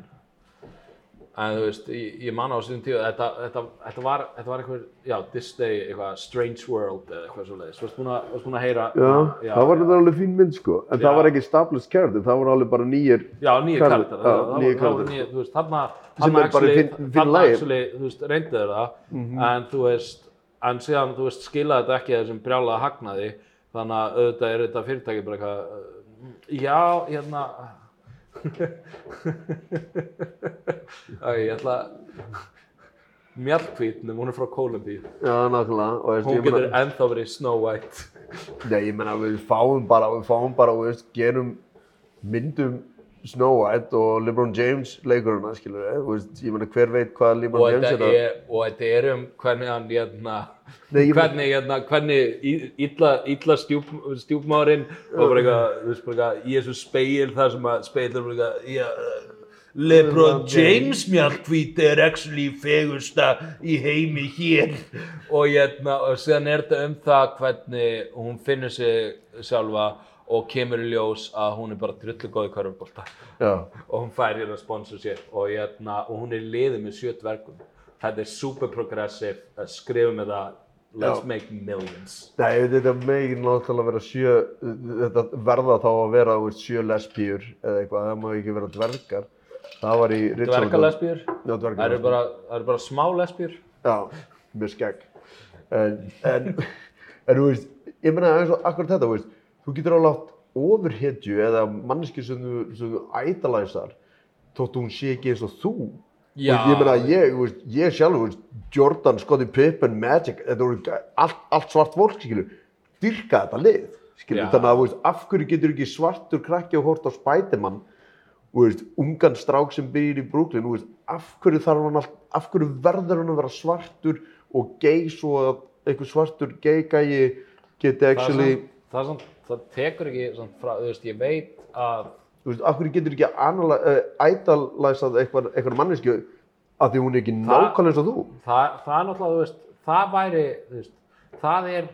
en þú veist, ég, ég man á þessum tíu, þetta, þetta, þetta var, þetta var einhver, já, Disney, eitthvað, Strange World eða eitthvað svo leiðis, að, varst búin að heyra, já, það var þetta alveg fín mynd sko, en Já. það var ekki established character, það var alveg bara nýjir, Já, karakter, já, það, voru nýju, þú veist, þarna, þarna actually, þarna actually, þú veist, reyndu þeir það, Mhm. en þú veist, en síðan, þú veist, skilaði þetta ekki þessum brjálaða hagnaði, þannig að auðvitað er þetta fyrirtæki bara eitthvað, já, hérna, Æ, ég ætla að, Mjallkvít, hún er frá Kólumbíu, já, nákvæmlega, hún getur ennþá verið Snow White. Nei, ég meina við fáum bara, við fáum bara, þú veist, gerum myndum Snow White og LeBron James leikurina, skilur við, þú veist, ég meina hver veit hvað og LeBron James þetta er að, er, og þetta er um hvernig hann hérna, Nei, ég- hvernig, hérna, hvernig illa, illa stjúp, stjúpmárin og bara eitthvað, þú veist bara eitthvað í þessu speil þar sem að speil er bara eitthvað LeBron James mjallkvít er actually fegursta í heimi hér. Og hérna, og síðan er þetta um það hvernig hún finnur sig sjálfa og kemur í ljós að hún er bara drullu góð í körfubólta (laughs) og hún fær hérna sponsorship og, hérna, og hún er liðið með sjö dvergum. Þetta er super progressive að skrifa með það let's Já. make millions. Nei, þetta megin náttúrulega vera sjö, þetta verða þá að vera, sjö lesbíur eða eitthvað, það má ekki vera dvergar, það var í Já, það eru dvergalesbíur. bara, eru bara smá lesbjur Já, með skegg. En, en, (laughs) en þú veist, ég meina eins og akkur þetta, þú veist, þú getur alveg átt ofurhetju eða manneski sem þú, sem þú ædalæsar þótt hún sé ekki eins og þú. Já. Veist, ég meina, ég, veist, ég sjálf, veist, Jordan, Scottie Pippen, Magic, þetta voru allt, allt svart fólk, dyrka þetta lið, skilur, þannig að, veist, af hverju getur ekki svartur krakki og hort á veist, ungan strák sem byrjir í Brooklyn, af hverju allt, af hverju verður hann að vera svartur og gay svo að einhver svartur gay gæi geti actually, það, samt, það tekur ekki samt frá, þú veist, ég veit að þú veist, af hverju getur ekki uh, ædalæsað eitthvað, eitthvað mannesku að því hún er ekki nákvæmlega eins og þú. það, það er náttúrulega, þú veist, það væri, þú veist, það er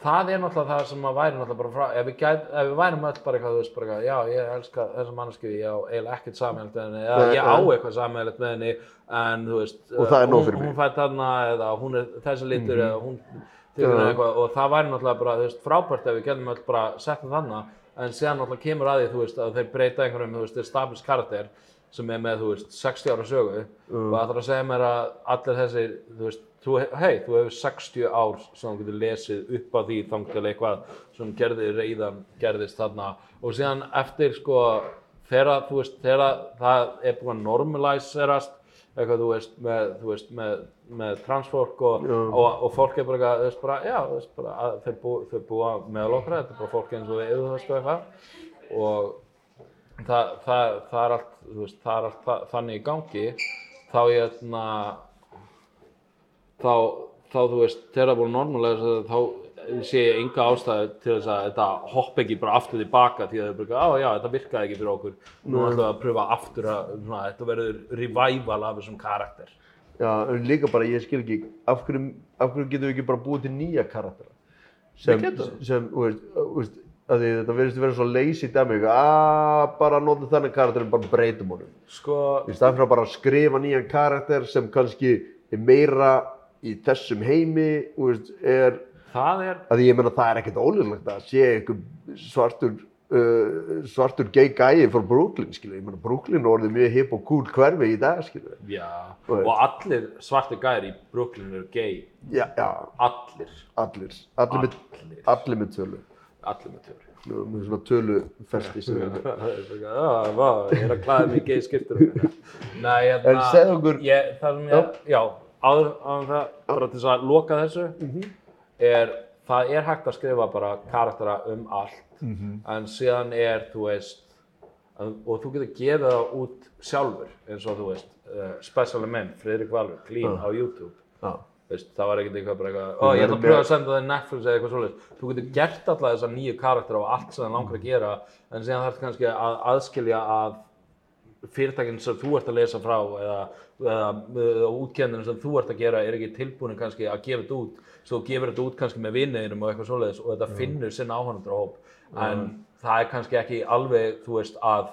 það er náttúrulega það sem að væri náttúrulega bara frá, ef við, gæt, ef við værum öll bara eitthvað, þú veist, bara eitthvað, já, ég elska þessa manneski, ég á eiginlega ekkert sammeilegt með henni, Nei, ég á eitthvað sammeilegt með henni, en þú veist, nóg hún, hún fætt þarna, eða hún er þessi litur, Mhm. eða hún Já. Eitthvað, og það væri náttúrulega bara, veist, frábært ef við getum öll bara sett það þarna, en síðan náttúrulega kemur að því, þú veist, að þeir breyta einhverjum, þú veist, established karakter, sem er með, þú veist, 60 ára sögu, Mm. og það þarf að segja mér að allir þessir, þú veist, þú, hei, þú hefur 60 ár sem þú getur lesið upp á því þangtil eitthvað sem gerði reyðan, gerðist þarna. Og síðan eftir sko þegar þú veist, þegar það er búin að normaliserast eitthvað þú veist með, þú veist, með, með transfólk og, og, og fólk er bara eitthvað, þú veist, bara, já, þú veist, bara, að þau, bú, þau búa meðal okkar, þetta er bara fólk eins og við, þú veist, og eitthvað. Og það, það, það er allt, þú veist, það er allt þa- þannig í gangi. Þá ég hérna þá, þá þú veist, þegar það er búin normalega þá sé enga ástæðu til þess að þetta hopp ekki bara aftur tilbaka því að þau bara, á já, þetta virkaði ekki fyrir okkur nú ætlum við að pröfa aftur að svona, þetta verður revival af þessum karakter Já, en líka bara, ég skil ekki, af hverju, af hverju getum við ekki bara búið til nýja karaktera? Sem, sem, þú veist, veist, þetta verðist að vera svo lazy dæmi, að bara nota þennan karakter og bara breytum honum. sko, Í staðan fyrir að bara skrifa nýjan karakter sem kannski er meira í þessum heimi, þú veist, er, það er að því ég meina það er ekkert ólíklegt að sé einhver svartur, uh, svartur gay gæi frá Brooklyn, skilur, ég meina Brooklyn orðið mjög hip og cool hverfi í dag, skilur. já, veist. og allir svarti gæri í Brooklyn eru gay. Já, já, allir, allir, allir með, allir, með tölu. allir með töru Nú, með svona tölufesti sem (laughs) við Já, vá, ég er að klæða mig í gay skiptur Nei, hérna En segðu okkur- ég, Það sem ég, já, áður, áður en það bara til þess að loka þessu er, það er hægt að skrifa bara karaktera um allt en síðan er, þú veist og þú getur gefið það út sjálfur eins og þú veist uh, Special Men, Friðrik Valur, Clean á YouTube. Já, Veist, það var ekkert eitthvað bara eitthvað, ó ég ætla að pröfa að senda það í Netflix eða eitthvað svoleiðis. Þú getur gert alla þessar nýju karakter og allt sem það langar að gera, en síðan þarf kannski að aðskilja að fyrirtækin sem þú ert að lesa frá eða, eða, eða útkenninu sem þú ert að gera er ekki tilbúin kannski að gefa þetta út, svo gefur þetta út kannski með vinniðinum og eitthvað svoleiðis og þetta finnur sinn áhörnundrahóp, en það er kannski ekki alveg, þú veist, að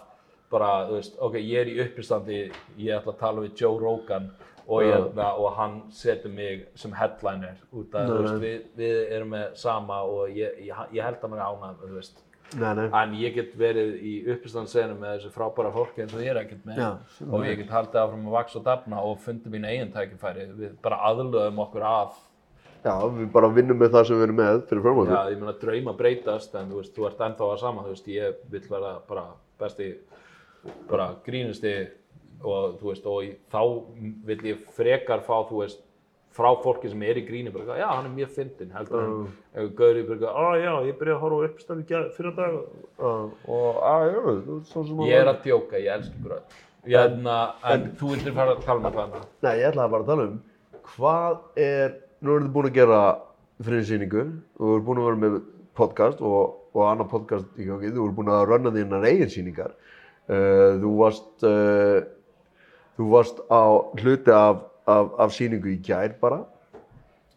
bara, þú veist, ok, ég er í uppistandi, ég ætla að tala við Joe Rogan og, ég, og hann setur mig sem headliner út af, veist, við, við erum með sama og ég, ég, ég held að mér ánægð, þú veist, nei, nei. en ég get verið í uppistandsenu með þessu frábæra fólki eins og ég er ekkert með. Já, og ég get haldið áfram að vaksa og dafna og fundið mín eigin tækifæri, við bara aðlöðum okkur að Já, við bara vinnum með það sem við erum með fyrir fram á Já, ég meina drauma breytast en þú veist, þú ert ennþá að sama, þú veist, ég vill vera bara besti, bara grínusti og þú veist, og þá vill ég frekar fá, þú veist, frá fólki sem er í gríni, bara, já, hann er mjög fyndinn, heldur en ef Gauri bara, eitthvað, á já, ég byrjaði að horfa á uppstæði fyrir dag Og, að, já, þú veist, svo sem Ég er að djóka, ég ykkur öll. Ég, en, en, þú vildir fara að tala hvað annað? Nei, ég ætlaði bara að tala um hvað er, nú erum þið búin að gera friðsýningu þú ert búin að vera með podcast og, og annar podcast í gangi, þú ert búin að runna þínar eigin sýningar uh, þú varst uh, þú varst á hluti af, af, af sýningu í gær bara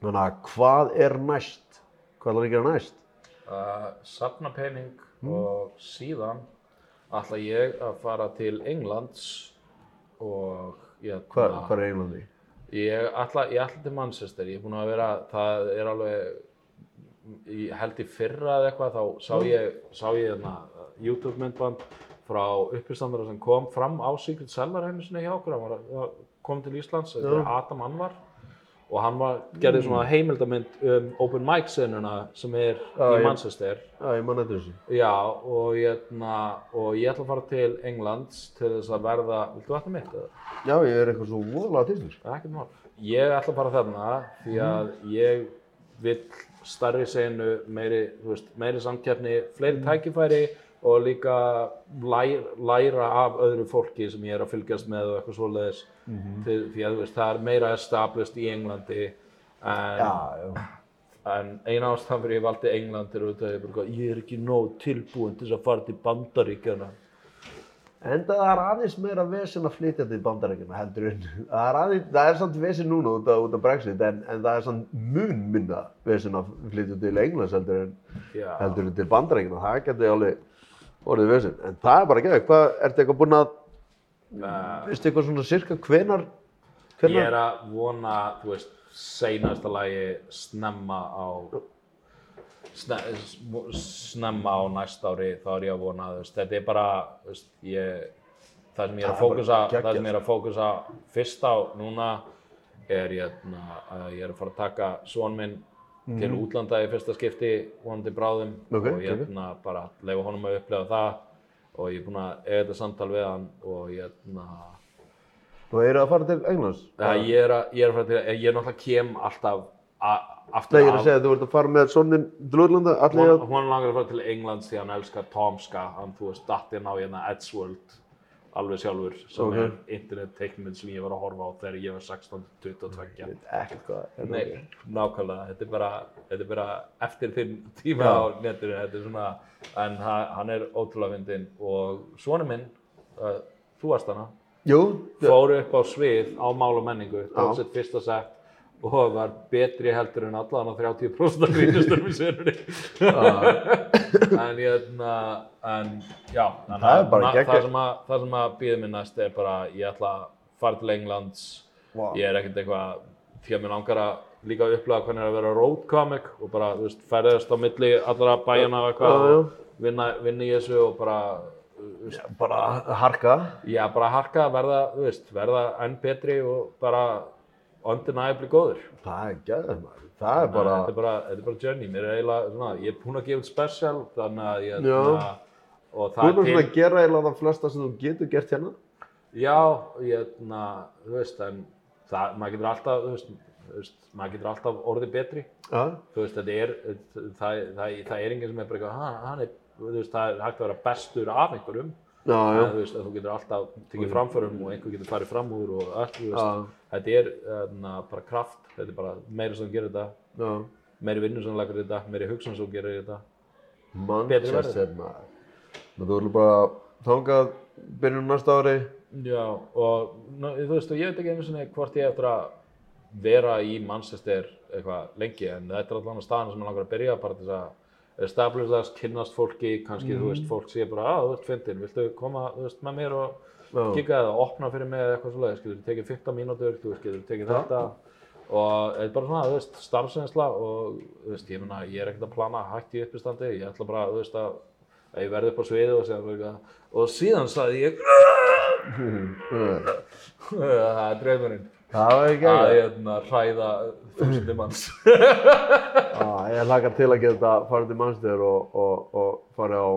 þannig að hvað er næst? Hvað er að gera næst? Uh, safna pening og síðan ætla ég að fara til Englands og ég, Hvað, hvað er Englandi? ég, ætla, ég ætla til Manchester, ég er búinn að vera, það er alveg, ég held í fyrra eða eitthvað, þá sá ég, sá ég hérna YouTube myndband frá uppistandara sem kom fram á Secret Cellar henni sinni hjá okkur, hann var að kom til Íslands, þetta er Adam Anvar og hann var, gerði svona heimildamynd um open mic senuna sem er Já, í Manchester Já, ég man eftir þessu. Já, og ég, og ég ætla að fara til Englands til þess að verða, viltu vatna mitt? Já, ég er eitthvað svo voðalega til þess. Ekkert mál. Ég ætla að fara þarna því að ég vill starri senu, meiri, þú veist, meiri samkeppni, fleiri tækifæri og líka læra, læra af öðru fólki sem ég er að fylgjast með og eitthvað svoleiðis. Því, því að veist, það er meira established í Englandi en, já. en eina ástæðan fyrir ég valdi England er auðvitað ég, er ekki nóg tilbúin til að fara til Bandaríkjana. En það er aðeins meira vesen að flytja til bandarækjana heldur en (laughs) það er, aðeins, það er samt vesen núna út af, út af Brexit en, en það er samt mun minna vesen að flytja til Englands heldur en, heldur en til bandarækjana. Það geti alveg orðið vesen. En það er bara ekki, hvað, ertu eitthvað búinn að, veistu eitthvað svona sirka hvenar, Ég er hvenar? að vona, þú veist, seinasta lagi snemma á sne, snemma á næsta ári þá er ég að vona, þú veist, þetta er bara, veist, ég það sem ég er að er fókusa, það sem ég er að fókusa fyrst á núna er ég að ég er að fara að taka son minn til útlanda í fyrsta skipti vonandi bráðum. Mhm. Ok, og ég er bara að leifa honum að upplega það. Og ég er búinn að eiga þetta samtal við hann og ég er Þú eru að fara til Englands? Ja, ég er að, ég er að fara til, ég er náttúrulega kem alltaf aftur Nei, ég er að segja að þú ert að fara með sonnin til útlanda, allir að... hún langar að fara til Englands því hann elskar Tomska, hann þú veist datt inn á hérna Edgeworld alveg sjálfur sem Ok. er internet teiknuminn sem ég var að horfa á þegar ég var 16-22 Ég veit ekkert hvað það er. Nei, nákvæmlega, þetta er bara, þetta er bara eftir þinn tíma Já. á netinu, þetta er svona, en ha- hann er ótrúlega fyndinn. Og svona minn, uh, þú varst hana, Jú, fór upp á svið á mál og menningu, sitt fyrsta sett og var betri heldur en allan á 30% af grínusturum í sérunni. En ég, na, en já, þannig Það er na- það sem að, það sem að býða mér næst er bara, ég ætla að fara til Englands, Vá. ég er ekkert eitthvað, því að mér langar að líka að upplega hvernig er að vera road comic og bara, þú veist, ferðast á milli allra bæjana og eitthvað Já, já. og vinna, vinna í þessu og bara, veist, bara harka. Já, bara harka, verða, veist, verða enn betri og bara undeniably góður. Það er gæðið maður. Það er bara... Þetta er bara, þetta er bara journey. Mér er eiginlega svona, ég er búinn að gefa special, þannig að ég, Já. Þú það er bara svona að gera eiginlega það flesta sem þú getur gert hérna. já, ég, na, þú veist, en það, maður getur alltaf, þú veist, maður getur alltaf orðið betri. Já. Þú veist, þetta er, það, það, það er enginn sem er bara eitthvað, hann er, þú veist, það er hægt að vera bestur af einhverjum. Já, já. En, þú veist, þú getur alltaf tekið framförum og einhver getur farið fram úr og allt, þú veist, þetta er uh, bara kraft, þetta er bara meira sem gerir þetta, Já. meiri vinnu sem í þetta, meiri hugsun sem gerir þetta. Manchester maður. Þú ætlum bara að þangað byrjun næsta ári. Já, og ná, þú veist, og ég veit ekki einu sinni hvort ég eftir að vera í Manchester eitthvað lengi, en þetta er allan að staðan sem ég langar að byrja, bara til þess að þess, kynnast fólki, kannski, þú veist, fólk sé bara, að þú ert fyndin, viltu koma, þú veist, með mér og kika eða opna fyrir mig eða eitthvað svoleiðis, getur tekið 15 mínútur, þú veist, getur tekið þetta? Og þetta er bara svona, þú veist, starfsreynsla og, þú veist, ég meina, ég er ekkert að plana hægt í uppistandi, ég ætla bara, þú veist, að, að ég verði upp á sviði og segja eitthvað, og síðan sagði ég, (laughs) (laughs) það er draumurinn, Það var ekki að ekki. hérna hræða þúsundi manns. (laughs) Ég hlakka til að geta farið til Manchester og, og, og farið á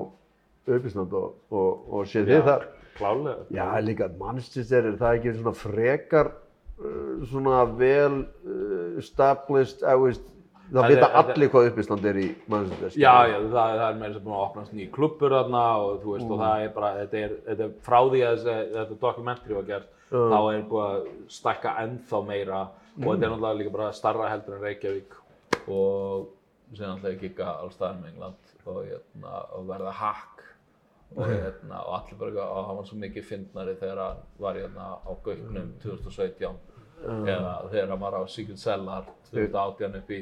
uppisnand og, og, og sé þið þar. Klálega. Já, líka Manchester, er það ekki svona frekar uh, svona vel uh, established, eða veist, það vita er- allir hvað uppistand er í Manchester. Já, já, það, það er meira sem búin að opnast nýjir klubbur þarna og þú veist, og það er bara, þetta er, þetta er frá því að þetta dokumentari var gert, þá er búið að stækka ennþá meira og þetta er náttúrulega líka bara starra heldur en Reykjavík og síðan náttúrulega kikka alls staðar með England og, hérna, og verða hakk og, hérna, og allir bara, eitthvað, og hann var svo mikið fyndnari þegar hann var hérna á Gauknum 2017 eða þegar hann var á Secret Cellar 2018 upp í,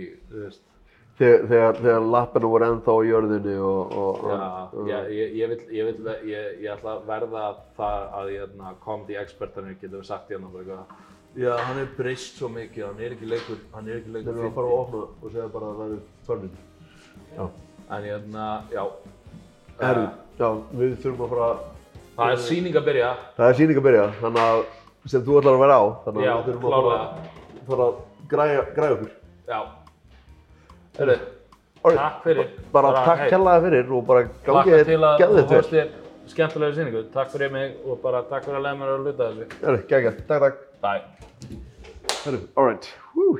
Þegar, þegar, þegar lappinu voru ennþá á jörðinni og... og Já, og- ég, ég, ég, vil, ég, vil, ég, ég ætla að verða það að hérna, comedy expertanir getum sagt hérna bara eitthvað Já, hann er breyst svo mikið, hann er ekki leikur, hann er ekki leikur Þegar við að fara að opna og segja bara að það er förminn. Já. En hérna, já, Herru, uh, já, við þurfum að fara, það er sýning að byrja, það er síning að byrja, þannig að sem þú ætlar að vera á, þannig já, að við þurfum að fara, að græja, græja okkur. já. Herru, Alright. takk fyrir. Bara takk hey, kærlega fyrir og bara gangi Laka til þér að geðið þú fórst þér. þér skemmtilega sýningu, takk fyrir mig og bara takk fyrir að leiða mér að luta þessu. Herru, geggjað, takk, takk. Bye. Herru, alright. Woo.